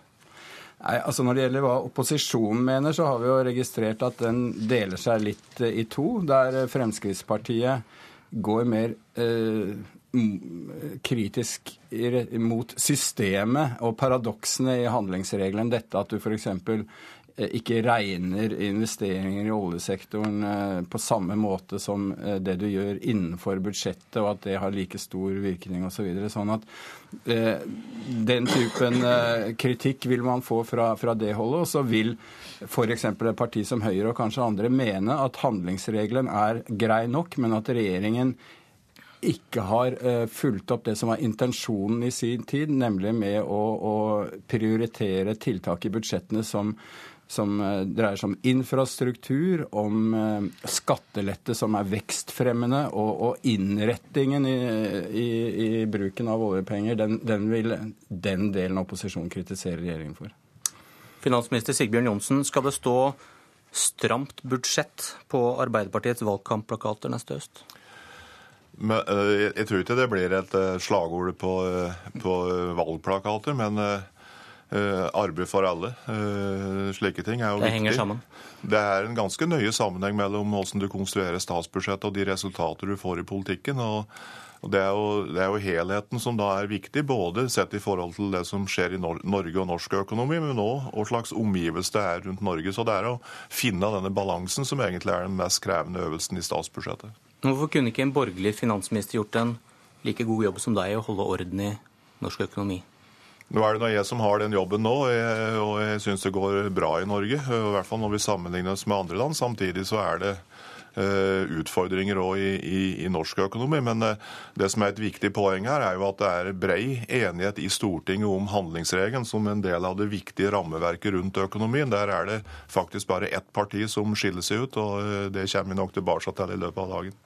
Nei, altså Når det gjelder hva opposisjonen mener, så har vi jo registrert at den deler seg litt eh, i to. Der eh, Fremskrittspartiet går mer eh, kritisk mot systemet og paradoksene i handlingsregelen. Dette at du f.eks. Eh, ikke regner investeringer i oljesektoren eh, på samme måte som eh, det du gjør innenfor budsjettet, og at det har like stor virkning osv. Så videre. sånn at den typen kritikk vil man få fra, fra det holdet. Og så vil f.eks. et parti som Høyre og kanskje andre mene at handlingsregelen er grei nok, men at regjeringen ikke har fulgt opp det som var intensjonen i sin tid, nemlig med å, å prioritere tiltak i budsjettene som som eh, dreier seg om infrastruktur, om eh, skattelette som er vekstfremmende, og, og innrettingen i, i, i, bruken av oljepenger, den, den, vil den delen av opposisjonen kritisere regjeringen for. Finansminister Sigbjørn Johnsen, skal det stå stramt budsjett på Arbeiderpartiets valgkampplakater neste høst? Men, eh, jeg tror ikke det blir et slagord på, på valgplakater, men arbeid for alle. Eh, slike ting er jo det viktig. Henger sammen. Det er en ganske nøye sammenheng mellom hvordan du konstruerer statsbudsjettet og de resultater du får i politikken. og det er, jo, det er, jo, helheten som da er viktig, både sett i forhold til det som skjer i Norge og norsk økonomi, men òg hva slags omgivelse det er rundt Norge. Så det er å finne denne balansen som egentlig er den mest krevende øvelsen i statsbudsjettet. Hvorfor kunne ikke en borgerlig finansminister gjort en like god jobb som deg å holde orden i norsk økonomi? Nå er det nå jeg som har den jobben nå, og jeg, og jeg syns det går bra i Norge. I hvert fall når vi sammenligner oss med andre land. Samtidig så er det uh, utfordringer òg i, i, i, norsk økonomi. Men uh, det som er et viktig poeng her, er jo at det er brei enighet i Stortinget om handlingsregelen som en del av det viktige rammeverket rundt økonomien. Der er det faktisk bare ett parti som skiller seg ut, og uh, det kommer vi nok tilbake til i løpet av dagen.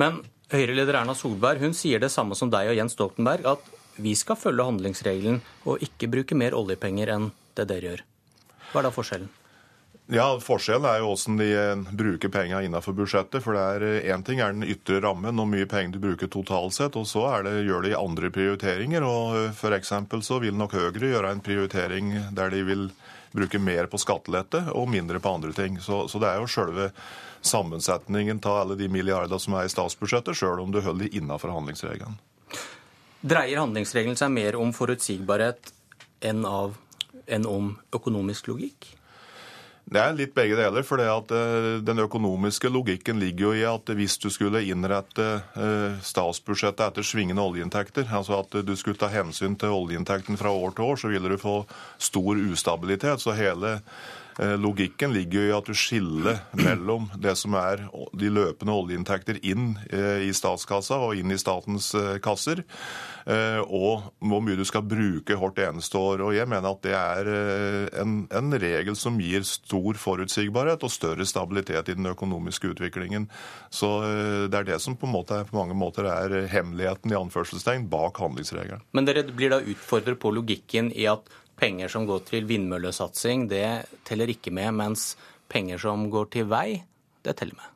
Men Høyre-leder Erna Solberg hun sier det samme som deg og Jens Stoltenberg, at vi skal følge handlingsregelen og ikke bruke mer oljepenger enn det dere gjør. Hva er da forskjellen? Ja, Forskjellen er jo hvordan de eh, bruker pengene innenfor budsjettet. for Én eh, ting er den ytre rammen, og mye penger du bruker totalt sett, og så det, gjør de andre prioriteringer. og for F.eks. så vil nok Høyre gjøre en prioritering der de vil bruke mer på skattelette og mindre på andre ting. Så, så det er jo selve sammensetningen av alle de milliardene som er i statsbudsjettet, sjøl om du holder de innenfor handlingsregelen. Dreier handlingsregelen seg mer om forutsigbarhet enn, av, enn om økonomisk logikk? Det er litt begge deler. for eh, Den økonomiske logikken ligger jo i at hvis du skulle innrette eh, statsbudsjettet etter svingende oljeinntekter, altså at du skulle ta hensyn til oljeinntekten fra år til år, så ville du få stor ustabilitet. Så hele logikken ligger jo i at du skiller mellom det som er de løpende oljeinntekter inn eh, i statskassa og inn i statens eh, kasser, og hvor mye du skal bruke hvert eneste år. Og Jeg mener at det er en, en regel som gir stor forutsigbarhet og større stabilitet i den økonomiske utviklingen. Så Det er det som på, måte, på mange måter er hemmeligheten i anførselstegn bak handlingsregelen. Men dere blir da utfordret på logikken i at penger som går til vindmøllesatsing, det teller ikke med, mens penger som går til vei, det teller med.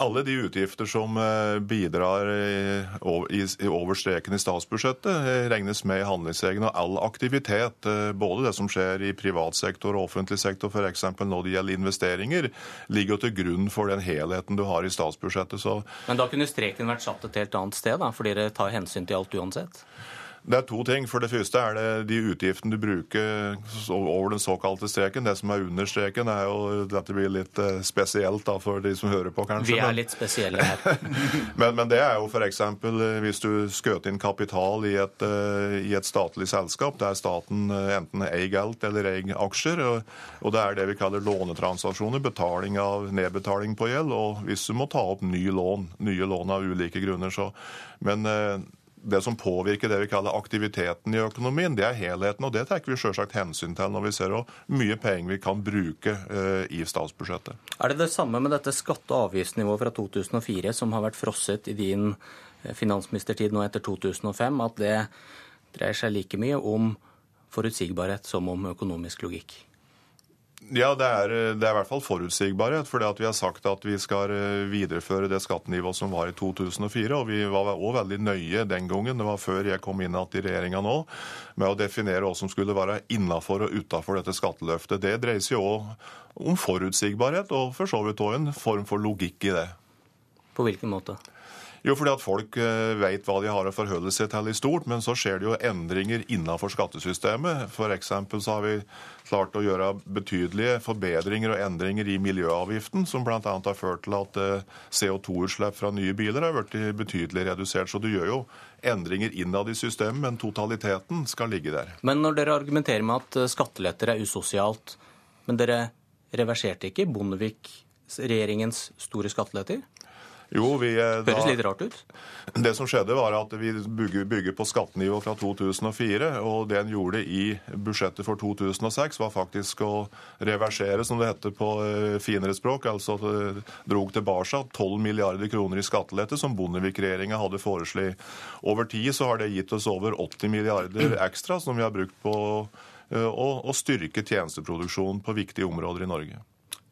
Alle de utgifter som eh, bidrar over streken i statsbudsjettet, eh, regnes med i handlingsregelen. Og all aktivitet, eh, både det som skjer i privat sektor og offentlig sektor, f.eks. når det gjelder investeringer, ligger til grunn for den helheten du har i statsbudsjettet. Så Men da kunne streken vært satt et helt annet sted, da, fordi dere tar hensyn til alt uansett? Det er to ting. For det første er det de utgiftene du bruker over den såkalte streken. Det som er under streken, er jo Dette blir litt eh, spesielt da for de som hører på, kanskje. Vi er litt spesielle her. men, men, det er jo f.eks. Eh, hvis du skjøt inn kapital i et, eh, i et, statlig selskap der staten enten eier alt eller eier aksjer. Og, og det er det vi kaller lånetransaksjoner. Betaling av nedbetaling på gjeld. Og hvis du må ta opp ny lån, nye lån av ulike grunner, så Men det som påvirker det vi kaller aktiviteten i økonomien, det er helheten. Og det tar vi selvsagt hensyn til når vi ser hvor mye penger vi kan bruke uh, i statsbudsjettet. Er det det samme med dette skatte- og avgiftsnivået fra 2004 som har vært frosset i din eh, finansministertid nå etter 2005, at det dreier seg like mye om forutsigbarhet som om økonomisk logikk? Ja, det er, det er, i hvert fall forutsigbarhet. For vi har sagt at vi skal eh, videreføre det skattenivået som var i 2004. Og vi var òg veldig nøye den gangen, det var før jeg kom inn igjen i regjeringa nå, med å definere hva som skulle være innafor og utafor dette skatteløftet. Det dreier seg òg om forutsigbarhet, og for så vidt òg en form for logikk i det. På hvilken måte? Jo, fordi at folk eh, vet hva de har å forholde seg til i stort, men så skjer det jo endringer innenfor skattesystemet. F.eks. så har vi klart å gjøre betydelige forbedringer og endringer i miljøavgiften, som bl.a. har ført til at eh, CO2-utslipp fra nye biler har blitt betydelig redusert. Så du gjør jo endringer innad i systemet, men totaliteten skal ligge der. Men når dere argumenterer med at eh, skatteletter er usosialt, men dere reverserte ikke Bondevik-regjeringens store skatteletter? Jo, vi, eh, da, Høres litt rart ut? Det som skjedde, var at vi bygger, bygger på skattenivå fra 2004. Og det en gjorde i budsjettet for 2006, var faktisk å reversere, som det heter på eh, finere språk. Altså det drog tilbake 12 milliarder kroner i skattelette som Bondevik-regjeringa hadde foreslått. Over tid så har det gitt oss over 80 milliarder ekstra som vi har brukt på eh, å, å styrke tjenesteproduksjonen på viktige områder i Norge.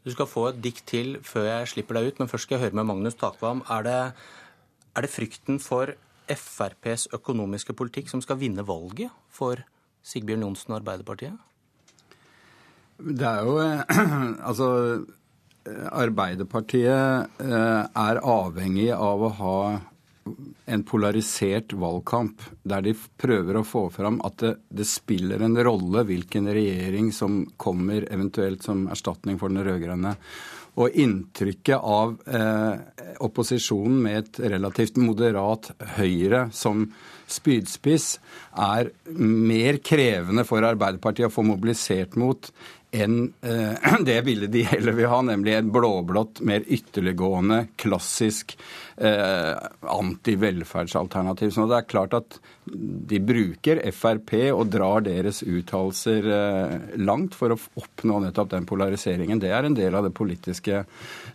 Du skal få et dikt til før jeg slipper deg ut, men først skal jeg høre med Magnus Takvam. Er det, er det frykten for FrPs økonomiske politikk som skal vinne valget for Sigbjørn Johnsen og Arbeiderpartiet? Det er jo Altså, Arbeiderpartiet eh, er avhengig av å ha en polarisert valgkamp, der de prøver å få fram at det, det, spiller en rolle hvilken regjering som kommer eventuelt som erstatning for den rød-grønne. Og inntrykket av eh, opposisjonen med et relativt moderat Høyre som spydspiss er mer krevende for Arbeiderpartiet å få mobilisert mot enn eh, det bildet de heller vil ha, nemlig en blåblått, mer ytterliggående, klassisk eh, anti-velferdsalternativ. Så det er klart at de bruker Frp og drar deres uttalelser eh, langt for å oppnå nettopp den polariseringen. Det er en del av det politiske,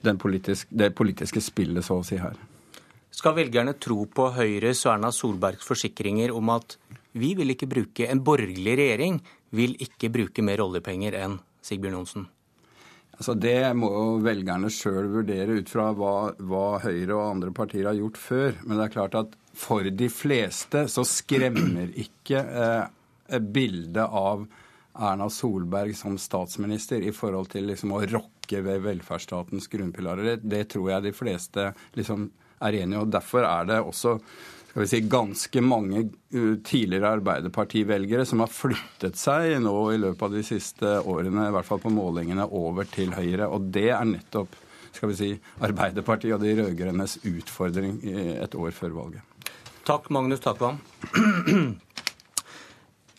politisk, det politiske spillet, så å si, her. Skal velgerne tro på Høyres og Erna Solbergs forsikringer om at vi vil ikke bruke en borgerlig regjering vil ikke bruke mer oljepenger enn Sigbjørn Johnsen? Altså Det må velgerne sjøl vurdere ut fra hva, hva, Høyre og andre partier har gjort før. Men det er klart at for de fleste så skremmer ikke eh, bildet av Erna Solberg som statsminister i forhold til liksom å rokke ved velferdsstatens grunnpilarer. Det, det tror jeg de fleste liksom er enige i. og Derfor er det også skal vi si, ganske mange tidligere tidligere Arbeiderpartivelgere som har flyttet seg nå i løpet av de siste årene, i hvert fall på målingene, over til Høyre. Og det er nettopp skal vi si, Arbeiderpartiet og de rød-grønnes utfordring et år før valget. Takk, Magnus Takvam.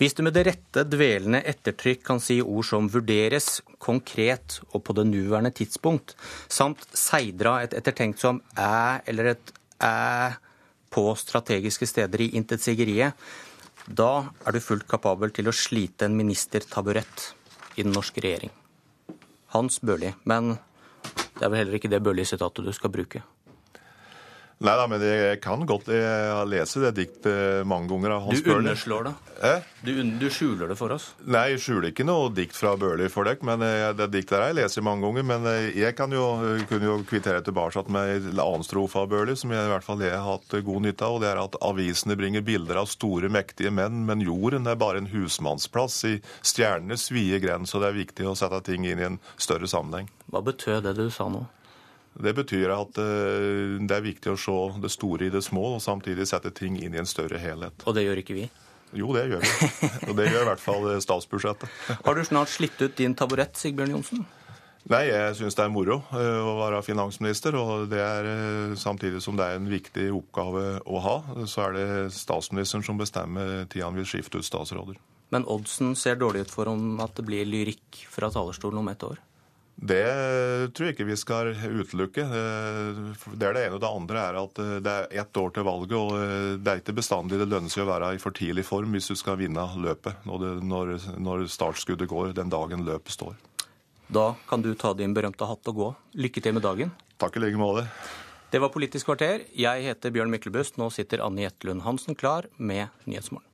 Hvis du med det rette dvelende ettertrykk kan si ord som 'vurderes', 'konkret' og 'på det nåværende tidspunkt', samt seidra et ettertenkt som 'æ' eller et 'æ' på strategiske steder i intetsigeriet, da er du fullt kapabel til å slite en ministertaburett i den norske regjering. Hans Børli. Men det er vel heller ikke det Børli-sitatet du skal bruke? Nei da, men jeg kan godt lese det diktet mange ganger. av Hans Du underslår det. Eh? Du, du, skjuler det for oss. Nei, jeg skjuler ikke noe dikt fra Børli for dere. men eh, Det diktet der jeg leser mange ganger. Men eh, jeg kan jo, kunne jo kvittere tilbake med en annen strofe av Børli, som jeg i hvert fall jeg har hatt god nytte av. og Det er at avisene bringer bilder av store, mektige menn, men jorden er bare en husmannsplass i stjernenes vide grens, og det er viktig å sette ting inn i en større sammenheng. Hva betød det du sa nå? Det betyr at uh, det er viktig å se det store i det små, og samtidig sette ting inn i en større helhet. Og det gjør ikke vi? Jo, det gjør vi. Og det gjør i hvert fall statsbudsjettet. Har du snart slitt ut din taburett, Sigbjørn Johnsen? Nei, jeg syns det er moro uh, å være finansminister. Og det er samtidig som det er en viktig oppgave å ha, så er det statsministeren som bestemmer tida han vil skifte ut statsråder. Men oddsen ser dårlig ut for om at det blir lyrikk fra talerstolen om et år? Det tror jeg ikke vi skal utelukke. Det er det ene. Og det andre er at det er ett år til valget, og det er ikke bestandig det lønner seg å være i for tidlig form hvis du skal vinne løpet når, det, når, når startskuddet går den dagen løpet står. Da kan du ta din berømte hatt og gå. Lykke til med dagen. Takk i like måte. Det var Politisk kvarter. Jeg heter Bjørn Myklebust. Nå sitter Anne Jetlund Hansen klar med Nyhetsmorgen.